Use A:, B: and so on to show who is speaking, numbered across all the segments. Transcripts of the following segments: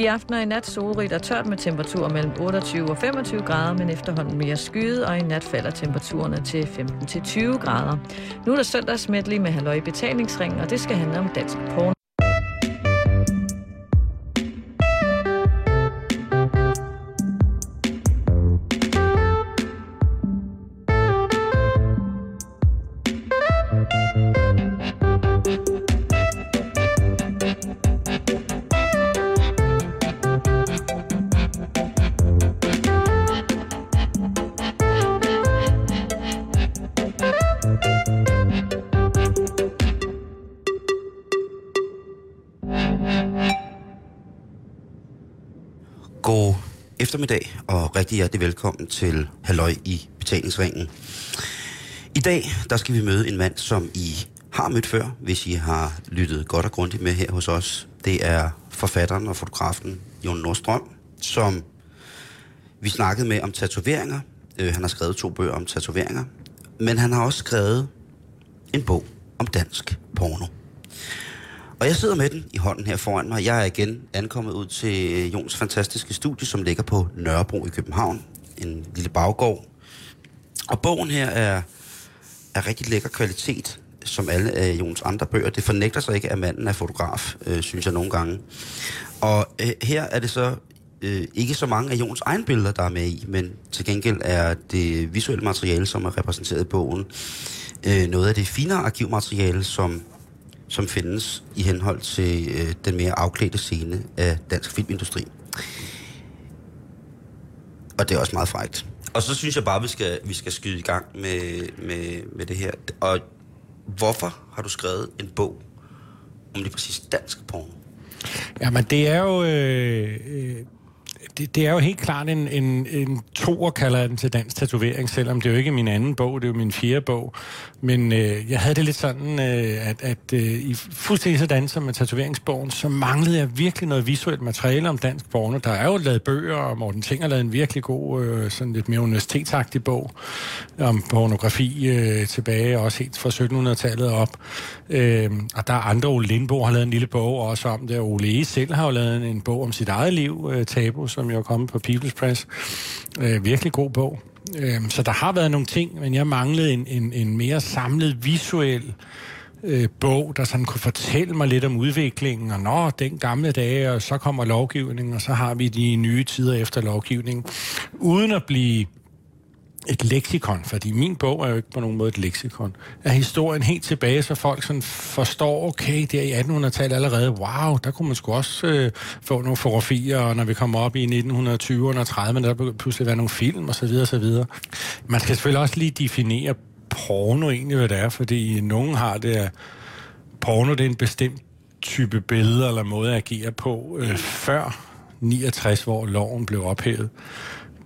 A: I aften og i nat solrigt og tørt med temperaturer mellem 28 og 25 grader, men efterhånden mere skyet, og i nat falder temperaturerne til 15-20 grader. Nu er der søndagsmedley med halvøj betalingsring, og det skal handle om dansk porno.
B: Og rigtig hjertelig velkommen til Halløj i betalingsringen. I dag, der skal vi møde en mand, som I har mødt før, hvis I har lyttet godt og grundigt med her hos os. Det er forfatteren og fotografen Jon Nordstrøm, som vi snakkede med om tatoveringer. Øh, han har skrevet to bøger om tatoveringer, men han har også skrevet en bog om dansk porno. Og jeg sidder med den i hånden her foran mig. Jeg er igen ankommet ud til øh, Jons fantastiske studie, som ligger på Nørrebro i København. En lille baggård. Og bogen her er, er rigtig lækker kvalitet, som alle af Jons andre bøger. Det fornægter sig ikke, at manden er fotograf, øh, synes jeg nogle gange. Og øh, her er det så øh, ikke så mange af Jons egne billeder, der er med i, men til gengæld er det visuelle materiale, som er repræsenteret i bogen, øh, noget af det finere arkivmateriale, som som findes i henhold til øh, den mere afklædte scene af dansk filmindustri. Og det er også meget frægt. Og så synes jeg bare, at vi skal, vi skal skyde i gang med, med, med det her. Og hvorfor har du skrevet en bog om lige præcis dansk porno?
C: Jamen, det er jo... Øh, øh det, det er jo helt klart en, en, en toer, kalder den til dansk tatovering, selvom det er jo ikke min anden bog, det er jo min fjerde bog. Men øh, jeg havde det lidt sådan, øh, at, at øh, i fuldstændig sådan som med tatoveringsbogen, så manglede jeg virkelig noget visuelt materiale om dansk porno. Der er jo lavet bøger, og Morten Ting har lavet en virkelig god, øh, sådan lidt mere universitetsagtig bog om pornografi øh, tilbage, også helt fra 1700-tallet op. Øh, og der er andre, Ole Lindbo har lavet en lille bog også om det, og Ole E. selv har jo lavet en bog om sit eget liv, øh, Tabu, som jo er kommet på People's Press. Øh, virkelig god bog. Øh, så der har været nogle ting, men jeg manglede en, en, en mere samlet visuel øh, bog, der sådan kunne fortælle mig lidt om udviklingen, og nå, den gamle dage, og så kommer lovgivningen, og så har vi de nye tider efter lovgivningen, uden at blive et leksikon, fordi min bog er jo ikke på nogen måde et leksikon, er historien helt tilbage, så folk sådan forstår, okay, der i 1800-tallet allerede, wow, der kunne man sgu også øh, få nogle fotografier, og når vi kommer op i 1920'erne og 30'erne, der begynder pludselig være nogle film, og så videre, og så videre. Man skal selvfølgelig også lige definere porno egentlig, hvad det er, fordi nogen har det, at porno det er en bestemt type billeder eller måde at agere på, øh, før 69, hvor loven blev ophævet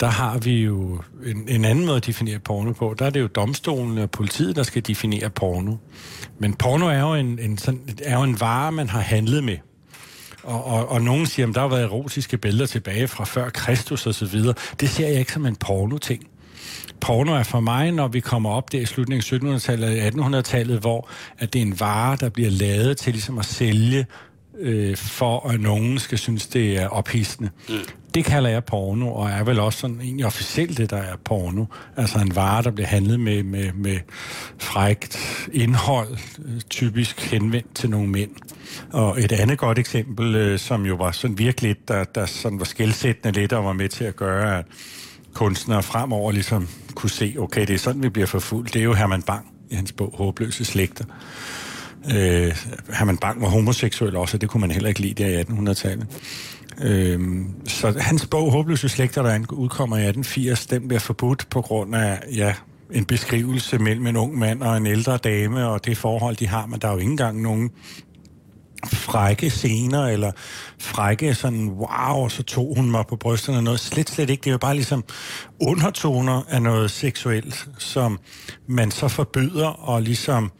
C: der har vi jo en, en anden måde at definere porno på. Der er det jo domstolen og politiet, der skal definere porno. Men porno er jo en, en, sådan, er jo en vare, man har handlet med. Og, og, og nogen siger, at der har været erotiske billeder tilbage fra før Kristus og så videre. Det ser jeg ikke som en porno-ting. Porno er for mig, når vi kommer op der i slutningen af 1700-tallet og 1800-tallet, hvor at det er en vare, der bliver lavet til ligesom at sælge øh, for at nogen skal synes, det er ophidsende. Mm. Det kalder jeg porno, og er vel også sådan egentlig officielt det, der er porno. Altså en vare, der bliver handlet med, med, med frægt indhold, øh, typisk henvendt til nogle mænd. Og et andet godt eksempel, øh, som jo var sådan virkelig, der, der sådan var skældsættende lidt og var med til at gøre, at kunstnere fremover ligesom kunne se, okay, det er sådan, vi bliver forfulgt. Det er jo Herman Bang i hans bog Håbløse Slægter Øh, Herman Bang var homoseksuel også, og det kunne man heller ikke lide der i 1800-tallet. Øh, så hans bog, Håbløse Slægter, der udkommer i 1880, den bliver forbudt på grund af, ja, en beskrivelse mellem en ung mand og en ældre dame, og det forhold, de har, men der er jo ikke engang nogen frække scener, eller frække sådan, wow, så tog hun mig på brysterne, noget slet, slet ikke. Det er jo bare ligesom undertoner af noget seksuelt, som man så forbyder, og ligesom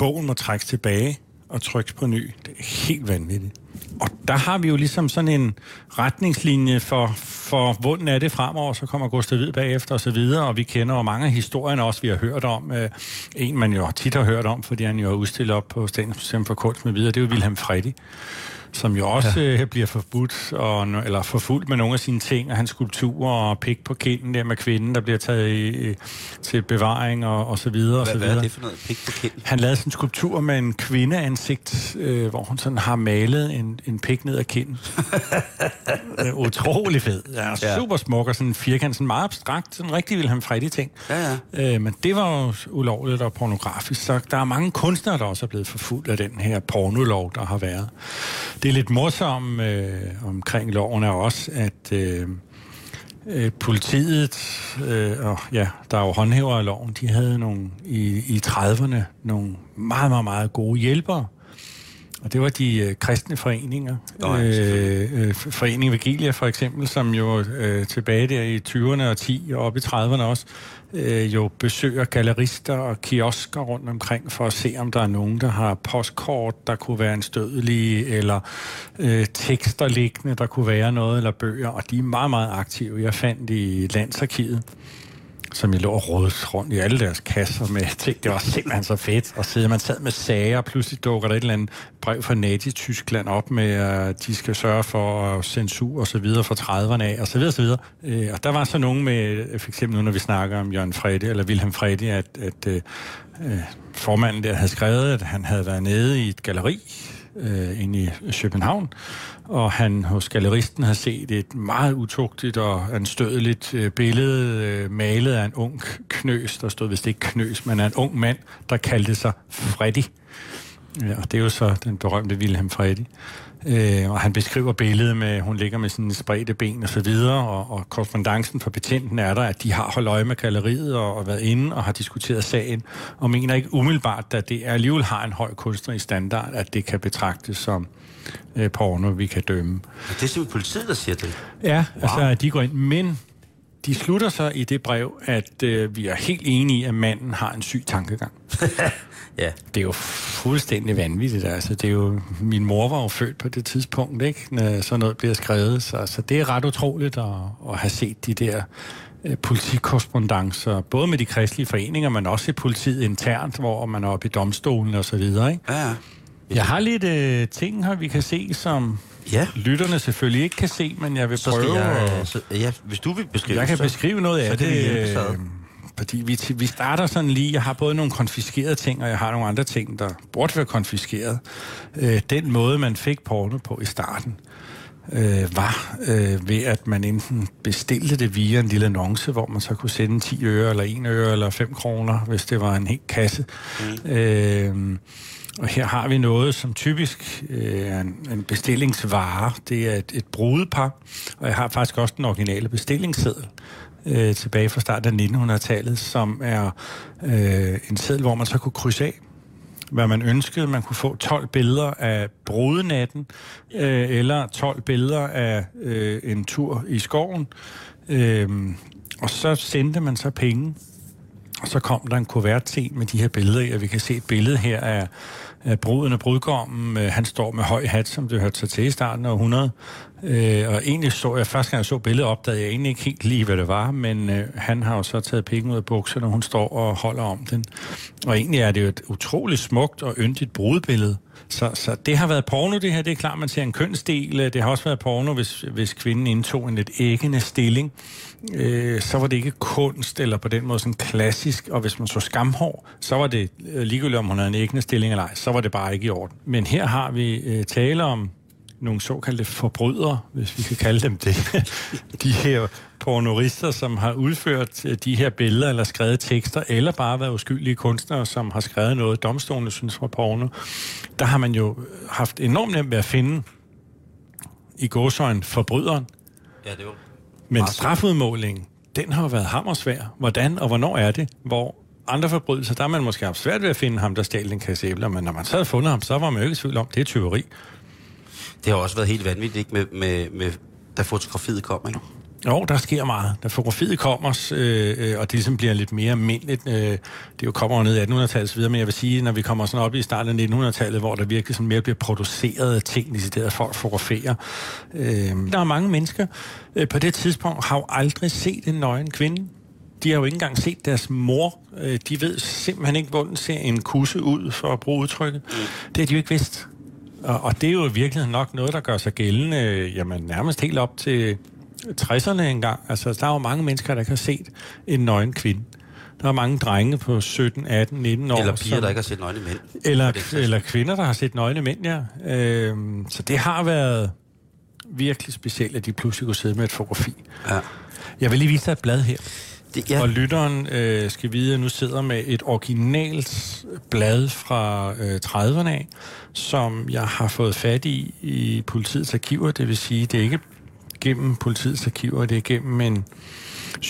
C: bogen må trækkes tilbage og trykkes på ny. Det er helt vanvittigt. Og der har vi jo ligesom sådan en retningslinje for, for hvordan er det fremover, så kommer Gustav Hvid bagefter og så videre, og vi kender jo mange af historierne også, vi har hørt om. Øh, en, man jo tit har hørt om, fordi han jo er udstillet op på Statens Museum for Kunst med videre, det er jo Wilhelm Freddy som jo også ja. øh, bliver forbudt, og, eller forfulgt med nogle af sine ting, og hans skulpturer og pik på kinden der med kvinden, der bliver taget i, til bevaring og, og så videre.
B: Hvad,
C: og så
B: hvad
C: videre.
B: er det for noget pik på kinden?
C: Han lavede sådan en skulptur med en kvindeansigt, øh, hvor hun sådan har malet en, en pik ned ad kinden. øh, utrolig fed. Ja,
B: Ja.
C: super smuk og sådan en firkant, sådan meget abstrakt, sådan rigtig Wilhelm Freddy ting.
B: Ja, ja.
C: Øh, men det var jo ulovligt og pornografisk, så der er mange kunstnere, der også er blevet forfulgt af den her pornolov, der har været. Det er lidt morsomt øh, omkring loven er også, at øh, øh, politiet, øh, og ja, der er jo håndhæver af loven, de havde nogle i, i 30'erne nogle meget, meget, meget gode hjælpere. Og det var de øh, kristne foreninger.
B: Nå ja,
C: øh, øh, Foreningen Vigilia for eksempel, som jo øh, tilbage der i 20'erne og 10 og op i 30'erne også, øh, jo besøger gallerister og kiosker rundt omkring for at se, om der er nogen, der har postkort, der kunne være en stødelig, eller øh, tekster liggende, der kunne være noget, eller bøger. Og de er meget, meget aktive. Jeg fandt i Landsarkivet, som jeg lå og rådede rundt i alle deres kasser med ting. Det var simpelthen så fedt at sidde. Man sad med sager, og pludselig dukker der et eller andet brev fra Nazi-Tyskland op med, at øh, de skal sørge for øh, censur og så videre fra 30'erne af, og så videre, og så videre. Øh, og der var så nogen med, for eksempel nu, når vi snakker om Jørgen Frede, eller Wilhelm Frede, at, at øh, formanden der havde skrevet, at han havde været nede i et galleri, øh, inde i København, og han hos galleristen har set et meget utugtigt og anstødeligt øh, billede øh, malet af en ung knøs, der stod vist ikke knøs, men af en ung mand, der kaldte sig Freddy. Ja, og det er jo så den berømte Wilhelm Freddy. Øh, og han beskriver billedet med, hun ligger med sine spredte ben og så videre, og, og korrespondancen for betjenten er der, at de har holdt øje med galleriet og, og været inde og har diskuteret sagen, og mener ikke umiddelbart, at det alligevel har en høj kunstnerisk standard, at det kan betragtes som øh, porno, vi kan dømme.
B: Og det er simpelthen politiet, der siger det.
C: Ja, wow. altså de går ind, men de slutter så i det brev, at øh, vi er helt enige i, at manden har en syg tankegang.
B: Ja.
C: Det er jo fuldstændig vanvittigt. Altså, det er jo, min mor var jo født på det tidspunkt, ikke? når sådan noget bliver skrevet. Så, så det er ret utroligt at, at have set de der øh, politikorrespondancer, både med de kristelige foreninger, men også i politiet internt, hvor man er oppe i domstolen og så videre. Ikke?
B: Ja, ja.
C: Jeg har lidt øh, ting her, vi kan se, som
B: Ja.
C: lytterne selvfølgelig ikke kan se, men jeg vil
B: Så
C: prøve
B: jeg...
C: at...
B: Så, ja, hvis du vil beskrive
C: Jeg kan
B: så,
C: beskrive noget af
B: vi
C: det, øh, fordi vi, vi starter sådan lige, jeg har både nogle konfiskerede ting, og jeg har nogle andre ting, der burde være konfiskeret. Øh, den måde, man fik porno på i starten, øh, var øh, ved, at man enten bestilte det via en lille annonce, hvor man så kunne sende 10 øre, eller 1 øre, eller 5 kroner, hvis det var en hel kasse. Mm. Øh, og her har vi noget, som typisk øh, er en, en bestillingsvare. Det er et, et brudepar, og jeg har faktisk også den originale bestillingsseddel øh, tilbage fra starten af 1900-tallet, som er øh, en seddel, hvor man så kunne krydse af, hvad man ønskede. Man kunne få 12 billeder af brudenatten, øh, eller 12 billeder af øh, en tur i skoven. Øh, og så sendte man så penge og så kom der en kuvert til med de her billeder og vi kan se et billede her af bruden og brudgommen. Øh, han står med høj hat, som det hørte sig til i starten af 100. Øh, og egentlig så jeg, første gang jeg så billedet, opdagede jeg egentlig ikke helt lige, hvad det var, men øh, han har jo så taget penge ud af bukserne, og hun står og holder om den. Og egentlig er det jo et utroligt smukt og yndigt brudebillede. Så, så det har været porno, det her. Det er klart, man ser en kønsdel. Øh, det har også været porno, hvis, hvis kvinden indtog en lidt æggende stilling. Øh, så var det ikke kunst, eller på den måde sådan klassisk. Og hvis man så skamhår, så var det øh, ligegyldigt, om hun havde en æggende stilling eller ej, så var det bare ikke i orden. Men her har vi øh, tale om nogle såkaldte forbrydere, hvis vi kan kalde dem det. de her pornorister, som har udført øh, de her billeder eller skrevet tekster, eller bare været uskyldige kunstnere, som har skrevet noget, domstolene synes var porno. Der har man jo haft enormt nemt ved at finde i gåsøjen forbryderen.
B: Ja, det var...
C: Men strafudmålingen, den har jo været hammersvær. Hvordan og hvornår er det? Hvor andre forbrydelser, der har man måske haft svært ved at finde ham, der stjal en kasse æbler, men når man så havde fundet ham, så var man jo ikke i tvivl om, det er tyveri.
B: Det har også været helt vanvittigt, ikke? Med, med, med, da fotografiet kom, ikke?
C: Jo, der sker meget. Da fotografiet kommer, øh, øh, og det ligesom bliver lidt mere almindeligt, øh, det jo kommer ned i 1800-tallet videre, men jeg vil sige, når vi kommer sådan op i starten af 1900-tallet, hvor der virkelig sådan mere bliver produceret ting, decideret folk fotograferer. Øh, der er mange mennesker øh, på det tidspunkt, har jo aldrig set en nøgen kvinde. De har jo ikke engang set deres mor. Øh, de ved simpelthen ikke, hvordan ser en kusse ud, for at bruge udtrykket. Det har de jo ikke vidst. Og, og det er jo i virkeligheden nok noget, der gør sig gældende, jamen nærmest helt op til 60'erne engang. Altså, der er jo mange mennesker, der ikke har set en nøgen kvinde. Der er mange drenge på 17, 18, 19 år.
B: Eller piger, som, der ikke har set nøgne mænd.
C: Eller, eller kvinder, der har set nøgne mænd, ja. Øhm, så det har været virkelig specielt, at de pludselig kunne sidde med et fotografi. Ja. Jeg vil lige vise dig et blad her. Det, ja. Og lytteren øh, skal vide, at nu sidder med et originalt blad fra øh, 30'erne af, som jeg har fået fat i i politiets arkiver. Det vil sige, det er ikke gennem politiets arkiver, det er gennem en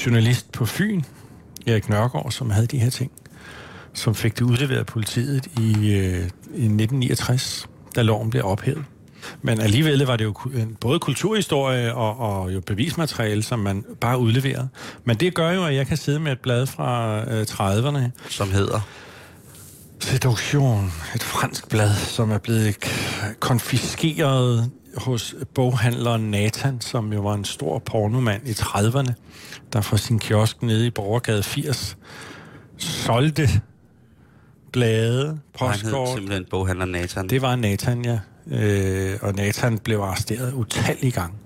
C: journalist på Fyn, Erik Nørgaard, som havde de her ting, som fik det udleveret af politiet i, øh, i 1969, da loven blev ophævet. Men alligevel var det jo både kulturhistorie og, og jo bevismateriale, som man bare udleverede. Men det gør jo, at jeg kan sidde med et blad fra øh, 30'erne.
B: Som hedder?
C: Seduktion. Et fransk blad, som er blevet konfiskeret hos boghandleren Nathan, som jo var en stor pornomand i 30'erne, der fra sin kiosk nede i Borgergade 80 solgte blade, postkort. Han hed
B: simpelthen boghandler Nathan.
C: Det var Nathan, ja. Øh, og Nathan blev arresteret utallige gange.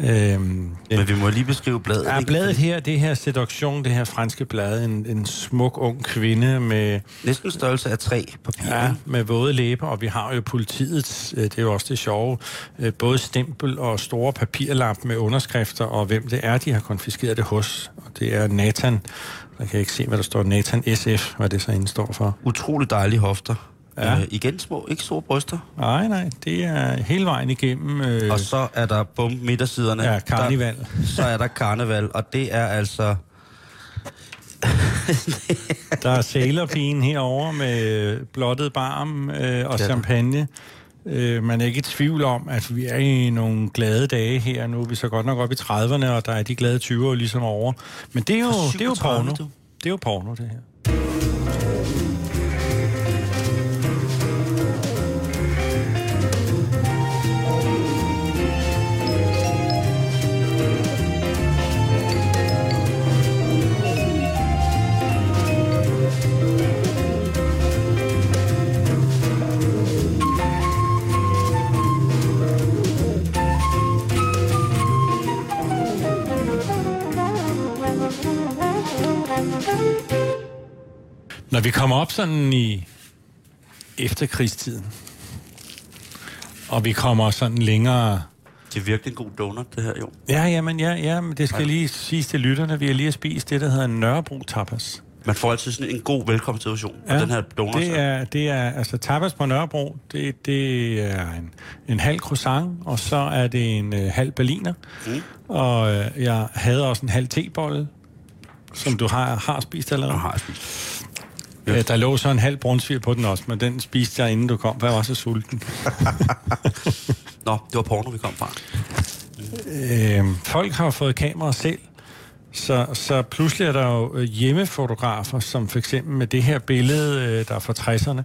B: Øhm, Men vi må lige beskrive bladet.
C: Ja, bladet her, det her seduktion, det her franske blad, en, en smuk ung kvinde med...
B: Næsten størrelse af tre papir.
C: Ja, med våde læber, og vi har jo politiets, øh, det er jo også det sjove, øh, både stempel og store papirlap med underskrifter, og hvem det er, de har konfiskeret det hos. Og det er Nathan, jeg kan ikke se, hvad der står, Nathan SF, hvad det så indstår for.
B: Utrolig dejlige hofter. Ja. Øh, igen små, ikke store bryster.
C: Nej, nej, det er hele vejen igennem.
B: Øh... Og så er der bum midtersiderne.
C: Ja, karneval.
B: Der, så er der karneval, og det er altså...
C: der er sailorpigen herover med blottet barm øh, og champagne. Øh, man er ikke i tvivl om, at vi er i nogle glade dage her. Nu er vi så godt nok op i 30'erne, og der er de glade 20'ere ligesom over. Men det er jo, det er jo porno. Det er jo porno, det her. Når vi kommer op sådan i efterkrigstiden, og vi kommer sådan længere...
B: Det er virkelig en god donut, det her, jo.
C: Ja, jamen, ja, ja, men det skal ja. lige sige til lytterne. Vi har lige spist det, der hedder Nørrebro tapas.
B: Man får altid sådan en god velkomstsituation ja, den her donut.
C: Det er, det er, altså tapas på Nørrebro, det, det er en, en halv croissant, og så er det en uh, halv berliner. Mm. Og uh, jeg havde også en halv tebolle, som du har, har spist allerede.
B: Jeg har spist.
C: Ja, der lå så en halv brunsviger på den også, men den spiste jeg, inden du kom, for jeg var så sulten.
B: Nå, det var porno, vi kom fra.
C: Øh, folk har fået kameraer selv, så, så pludselig er der jo øh, hjemmefotografer, som for eksempel med det her billede, øh, der er fra 60'erne.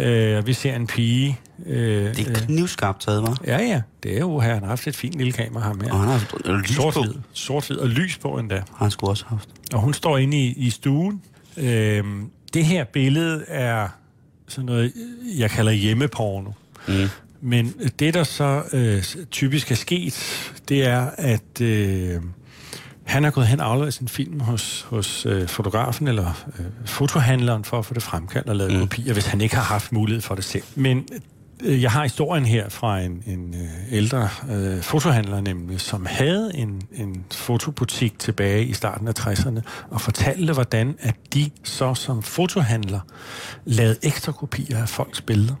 C: Øh, vi ser en pige.
B: Øh, det er knivskarpt taget, hva'?
C: Ja, ja. Det er jo her. Han har haft et fint lille kamera her med.
B: Og han har haft lys
C: sort på. Sort og lys på endda. Har
B: han skulle også haft.
C: Og hun står inde i, i stuen. Øh, det her billede er sådan noget, jeg kalder hjemmeporno. Mm. Men det, der så øh, typisk er sket, det er, at øh, han har gået hen og afleveret sin film hos, hos øh, fotografen eller øh, fotohandleren for at få det fremkaldt og lavet mm. kopier, hvis han ikke har haft mulighed for det selv. Men jeg har historien her fra en, en øh, ældre øh, fotohandler nemlig, som havde en, en fotobutik tilbage i starten af 60'erne, og fortalte, hvordan at de så som fotohandler lavede ekstra kopier af folks billeder.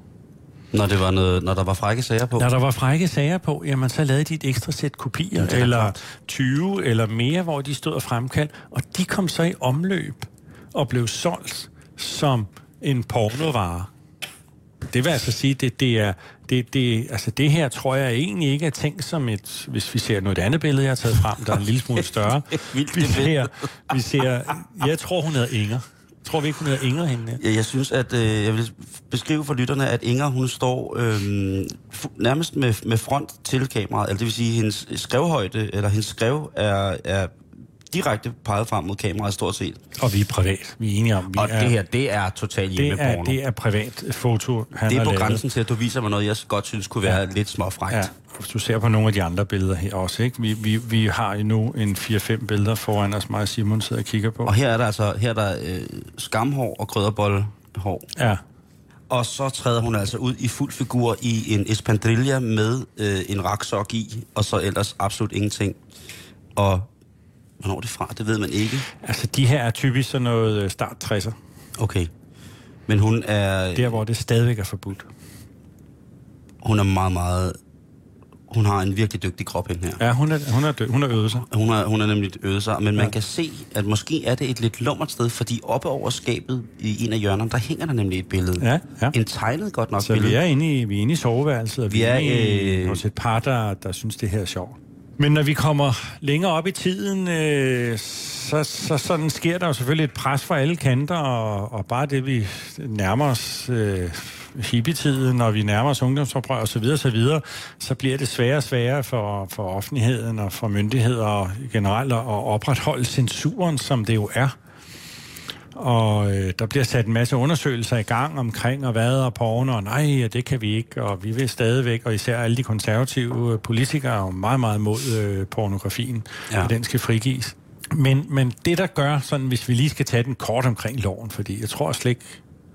B: Når, det var noget, når der var frække sager på?
C: Når der var frække sager på, jamen så lavede de et ekstra sæt kopier, ja, eller klart. 20 eller mere, hvor de stod og fremkaldt, og de kom så i omløb og blev solgt som en pornovare. Det vil altså sige, det, det, er, det, det, altså det her tror jeg egentlig ikke er tænkt som et... Hvis vi ser noget andet billede, jeg har taget frem, der er en lille smule større. vi, ser, vi ser... Jeg tror, hun hedder Inger. Tror vi ikke, hun hedder Inger hende?
B: Ja, jeg synes, at øh, jeg vil beskrive for lytterne, at Inger, hun står øh, nærmest med, med front til kameraet. Altså det vil sige, hendes skrevhøjde, eller hendes skrev er, er direkte peget frem mod kameraet stort set.
C: Og vi er privat. Vi er enige om, vi
B: Og
C: er,
B: det her, det er totalt hjemmeporno.
C: det er, det er privat foto, han
B: det er på
C: lavet.
B: grænsen til, at du viser mig noget, jeg godt synes kunne være ja. lidt småfrægt.
C: Ja, hvis du ser på nogle af de andre billeder her også, ikke? Vi, vi, vi har jo nu en 4-5 billeder foran os, mig og Simon sidder og kigger på.
B: Og her er der altså her er der, øh, skamhår og krydderbollehår.
C: Ja,
B: Og så træder hun altså ud i fuld figur i en espandrilla med øh, en raksok i, og så ellers absolut ingenting. Og hvornår er det fra, det ved man ikke.
C: altså de her er typisk sådan noget øh, start 60'er.
B: Okay. Men hun er,
C: Der, hvor det stadigvæk er forbudt.
B: hun er meget, meget... Hun har en virkelig dygtig krop, hende her.
C: Ja, hun er, hun er, død, hun er øvet sig.
B: Hun har, hun har nemlig øvet sig, men man
C: Ja.
B: kan se, at måske er det et lidt lummert sted, fordi oppe over skabet i en af hjørnerne, der hænger der nemlig et billede.
C: Ja, ja.
B: En tegnet godt nok
C: Så
B: billede.
C: vi er inde i, vi er inde i soveværelset, og vi,
B: Vi
C: er,
B: er,
C: inde i,
B: øh,
C: hos et par, der, der synes, det her er sjovt. Men når vi kommer længere op i tiden, øh, så, så sådan sker der jo selvfølgelig et pres fra alle kanter, og, og bare det, vi nærmer os øh, hippietiden, når vi nærmer os ungdomsoprør osv., så, videre, så, videre, så bliver det sværere og sværere for, for offentligheden og for myndigheder generelt at opretholde censuren, som det jo er. Og øh, der bliver sat en masse undersøgelser i gang omkring, og hvad og porno, og nej, og det kan vi ikke, og vi vil stadigvæk, og især alle de konservative øh, politikere er jo meget, meget mod øh, pornografien,
B: Ja.
C: ja. og den skal frigives. Men, men det, der gør, sådan, hvis vi lige skal tage den kort omkring loven, fordi jeg tror slet ikke,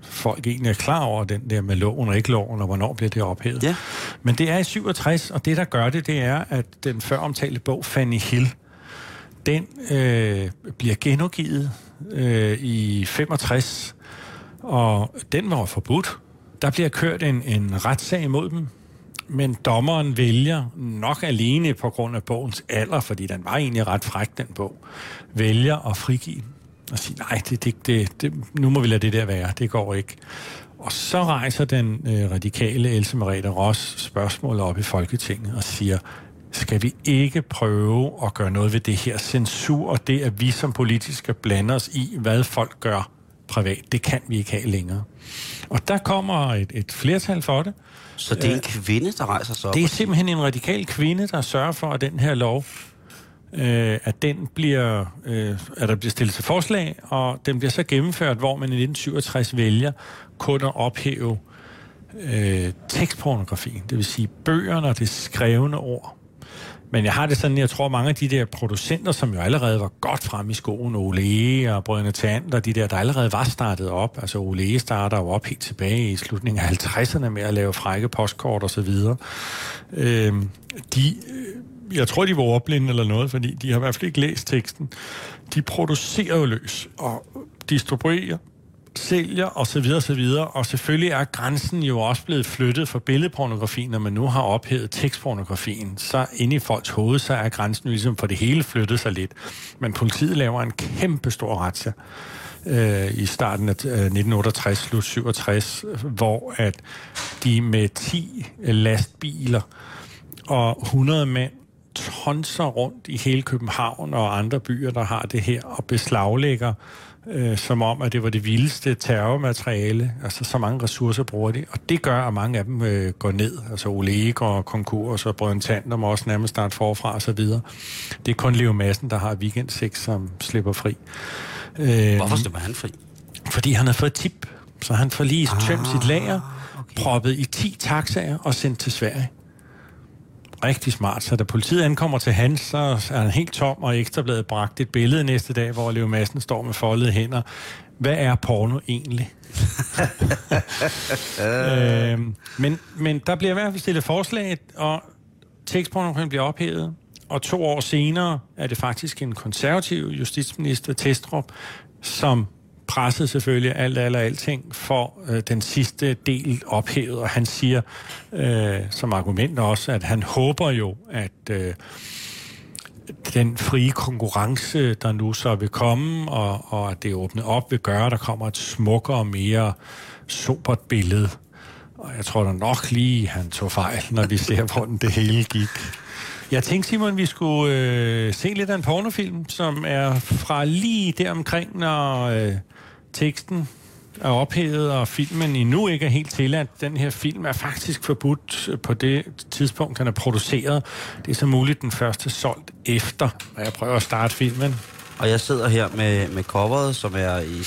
C: folk egentlig er klar over den der med loven og ikke loven, og hvornår bliver det ophævet.
B: Ja.
C: Men det er i 67, og det, der gør det, det er, at den før omtalte bog, Fanny Hill, den øh, bliver genudgivet øh, i 65, og den var forbudt. Der bliver kørt en, en retssag imod dem, men dommeren vælger, nok alene på grund af bogens alder, fordi den var egentlig ret fræk, den bog, vælger at frigive den og sige, nej, det, det, det, det, nu må vi lade det der være, det går ikke. Og så rejser den øh, radikale Else Merete Ross spørgsmålet op i Folketinget og siger, skal vi ikke prøve at gøre noget ved det her censur, og det, at vi som politikere skal blande os i, hvad folk gør privat, det kan vi ikke have længere. Og der kommer et, et flertal for det.
B: Så det er en kvinde, der rejser sig op.
C: Det er simpelthen en radikal kvinde, der sørger for, at den her lov, øh, at den bliver, øh, at der bliver stillet til forslag, og den bliver så gennemført, hvor man i 1967 vælger kun at ophæve øh, tekstpornografien, det vil sige bøgerne og det skrevne ord. Men jeg har det sådan, jeg tror mange af de der producenter, som jo allerede var godt frem i skoen, Ole og Brødrene Tant og de der, der allerede var startet op. Altså Ole starter jo op helt tilbage i slutningen af 50'erne med at lave frække postkort og så videre. Øhm, de, øh, jeg tror, de var ordblinde eller noget, fordi de har i hvert fald ikke læst teksten. De producerer jo løs og distribuerer sælger og så videre, og så videre. Og selvfølgelig er grænsen jo også blevet flyttet for billedpornografi, når man nu har ophævet tekstpornografien. Så inde i folks hoved, så er grænsen ligesom for det hele flyttet sig lidt. Men politiet laver en kæmpe stor razzia øh, i starten af øh, 1968, slut 67, hvor at de med 10 lastbiler og 100 mænd tonser rundt i hele København og andre byer, der har det her, og beslaglægger øh, som om, at det var det vildeste terrormateriale. Altså, så mange ressourcer bruger de. Og det gør, at mange af dem øh, går ned. Altså, Ole går konkurs, og Brøden Tander må også nærmest starte forfra og så videre. Det er kun Leo Madsen, der har weekendsex, som slipper fri. Øh,
B: Hvorfor slipper han fri?
C: fordi han har fået et tip. Så han får lige tømt sit lager,
B: okay.
C: proppet i 10 taxaer og sendt til Sverige. Rigtig smart. Så da politiet ankommer til hans, så er han helt tom, og Ekstrabladet bragt et billede næste dag, hvor Leo Madsen står med foldede hænder. Hvad er porno egentlig? øhm, men, men der bliver i hvert fald stillet forslag, og tekstpornografien bliver ophævet, og to år senere er det faktisk en konservativ justitsminister, Testrup, som presset selvfølgelig alt, alt og alting for øh, den sidste del ophævet, og han siger øh, som argument også, at han håber jo, at øh, den frie konkurrence, der nu så vil komme, og, og at det åbnet op, vil gøre, at der kommer et smukkere og mere sobert billede. Og jeg tror da nok lige, han tog fejl, når vi ser, hvordan det hele gik. Jeg tænkte, Simon, vi skulle øh, se lidt af en pornofilm, som er fra lige deromkring, når øh, teksten er ophævet, og filmen endnu ikke er helt tilladt. Den her film er faktisk forbudt på det tidspunkt, den er produceret. Det er så muligt den første solgt efter, og jeg prøver at starte filmen.
B: Og jeg sidder her med, med coveret, som er i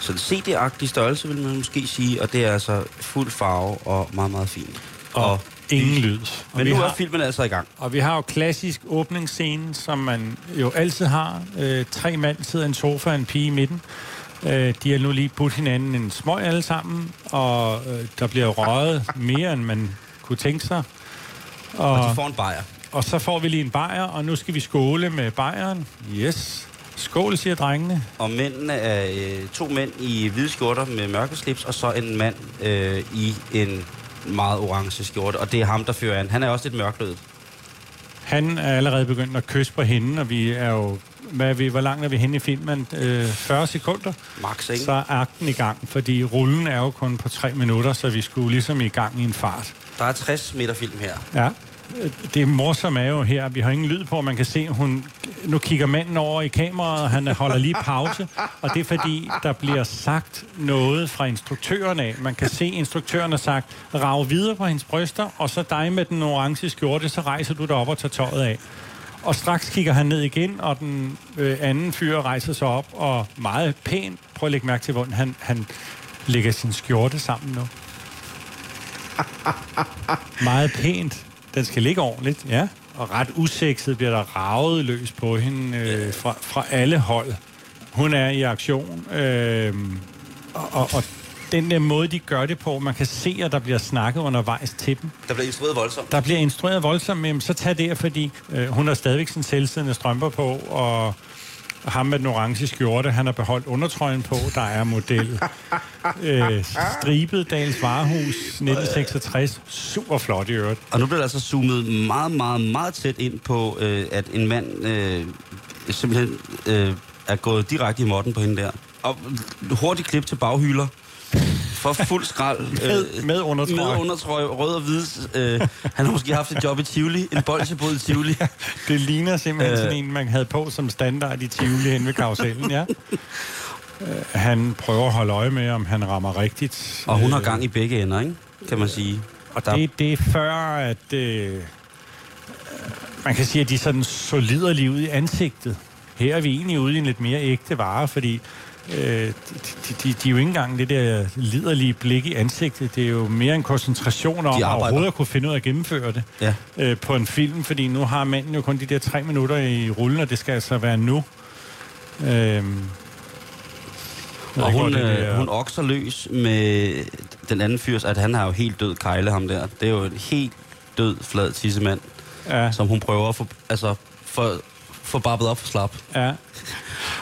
B: sådan CD-agtig størrelse, vil man måske sige, og det er altså fuld farve og meget, meget fint.
C: Og, og ingen lyd.
B: Og Men nu har, er filmen altså i gang.
C: Og vi har jo klassisk åbningsscene, som man jo altid har. Øh, tre mænd sidder i en sofa og en pige i midten. Øh, de har nu lige budt hinanden en smøg alle sammen, og øh, der bliver røget mere, end man kunne tænke sig.
B: Og, og de får en bajer.
C: Og så får vi lige en bajer, og nu skal vi skåle med bajeren. Yes. Skål, siger drengene.
B: Og mændene er øh, to mænd i hvide skjorter med mørke slips, og så en mand øh, i en meget orange skjorte. Og det er ham, der fører an. Han er også lidt mørklødet.
C: Han er allerede begyndt at kysse på hende, og vi er jo... Hvad er vi, hvor langt er vi henne i filmen? Øh, 40 sekunder?
B: Max, ikke?
C: Så er akten i gang, fordi rullen er jo kun på 3 minutter, så vi skulle ligesom i gang i en fart.
B: Der er 60 meter film her.
C: Ja det morsomme er jo her, vi har ingen lyd på, man kan se, hun nu kigger manden over i kameraet, og han holder lige pause, og det er fordi, der bliver sagt noget fra instruktøren af. Man kan se, instruktøren har sagt, rag videre på hendes bryster, og så dig med den orange skjorte, så rejser du dig op og tager tøjet af. Og straks kigger han ned igen, og den øh, anden fyr rejser sig op, og meget pænt, prøv at lægge mærke til, hvordan han, han lægger sin skjorte sammen nu. meget pænt den skal ligge ordentligt, ja. Og ret usekset bliver der ravet løs på hende øh, fra, fra alle hold. Hun er i aktion, øh, og, og, og den der måde, de gør det på, man kan se, at der bliver snakket undervejs til dem.
B: Der bliver instrueret voldsomt.
C: Der bliver instrueret voldsomt, men så tag det, fordi øh, hun har stadigvæk sin selvsiddende strømper på, og ham med den orange skjorte, han har beholdt undertrøjen på, der er model. øh, stribet Dals Varehus 1966. Super flot i øvrigt.
B: Og nu bliver der altså zoomet meget, meget, meget tæt ind på, øh, at en mand øh, simpelthen øh, er gået direkte i modden på hende der. Og hurtigt klip til baghylder for fuld skrald.
C: med, øh, med undertrøje.
B: Med undertrøje, rød og hvid. Øh, han har måske haft et job i Tivoli, en bolsjebod i Tivoli.
C: det ligner simpelthen øh, sådan en, man havde på som standard i Tivoli hen ved karusellen, ja. Øh, han prøver at holde øje med, om han rammer rigtigt.
B: Og hun har gang i begge ender, ikke? kan man sige.
C: Og der... det, det er før, at... Øh, man kan sige, at de sådan solider livet i ansigtet. Her er vi egentlig ude i en lidt mere ægte vare, fordi Øh, de, de, de, er jo ikke engang det der liderlige blik i ansigtet. Det er jo mere en koncentration om at overhovedet at kunne finde ud af at gennemføre det ja. øh, på en film, fordi nu har manden jo kun de der tre minutter i rullen, og det skal altså være nu. Øh,
B: og hun, øh, hun okser løs med den anden fyrs, at han har jo helt død kejle ham der. Det er jo en helt død, flad tissemand, ja. som hun prøver at få, altså, for, få babbet op for slap.
C: Ja.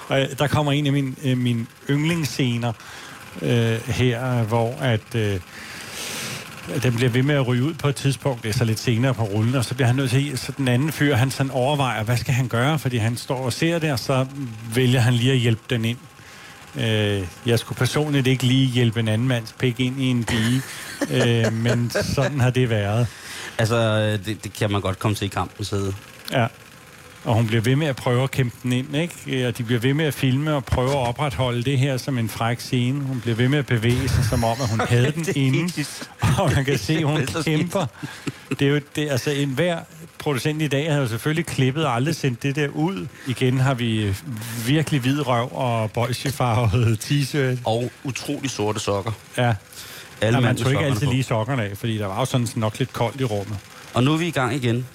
C: Og der kommer en af mine, øh, mine yndlingsscener øh, her, hvor at... Øh, den bliver ved med at ryge ud på et tidspunkt, det er så lidt senere på rullen, og så bliver han nødt til, så den anden fyr, han sådan overvejer, hvad skal han gøre, fordi han står og ser det, og så vælger han lige at hjælpe den ind. Øh, jeg skulle personligt ikke lige hjælpe en anden mands pik ind i en dige, øh, men sådan har det været.
B: Altså, det, det kan man godt komme til i kampen sidde.
C: Ja. Og hun bliver ved med at prøve at kæmpe den ind, ikke? Og de bliver ved med at filme og prøve at opretholde det her som en fræk scene. Hun bliver ved med at bevæge sig, som om, at hun havde den inde. Og man kan se, at hun kæmper. Det er jo, det, altså, en hver producent i dag har jo selvfølgelig klippet og aldrig sendt det der ud. Igen har vi virkelig hvid røv og bolsjefarvet t-shirt.
B: Og utrolig sorte sokker.
C: Ja. Alle ja, man tog ikke altid lige sokkerne af, fordi der var jo sådan nok lidt koldt i rummet.
B: Og nu er vi i gang igen.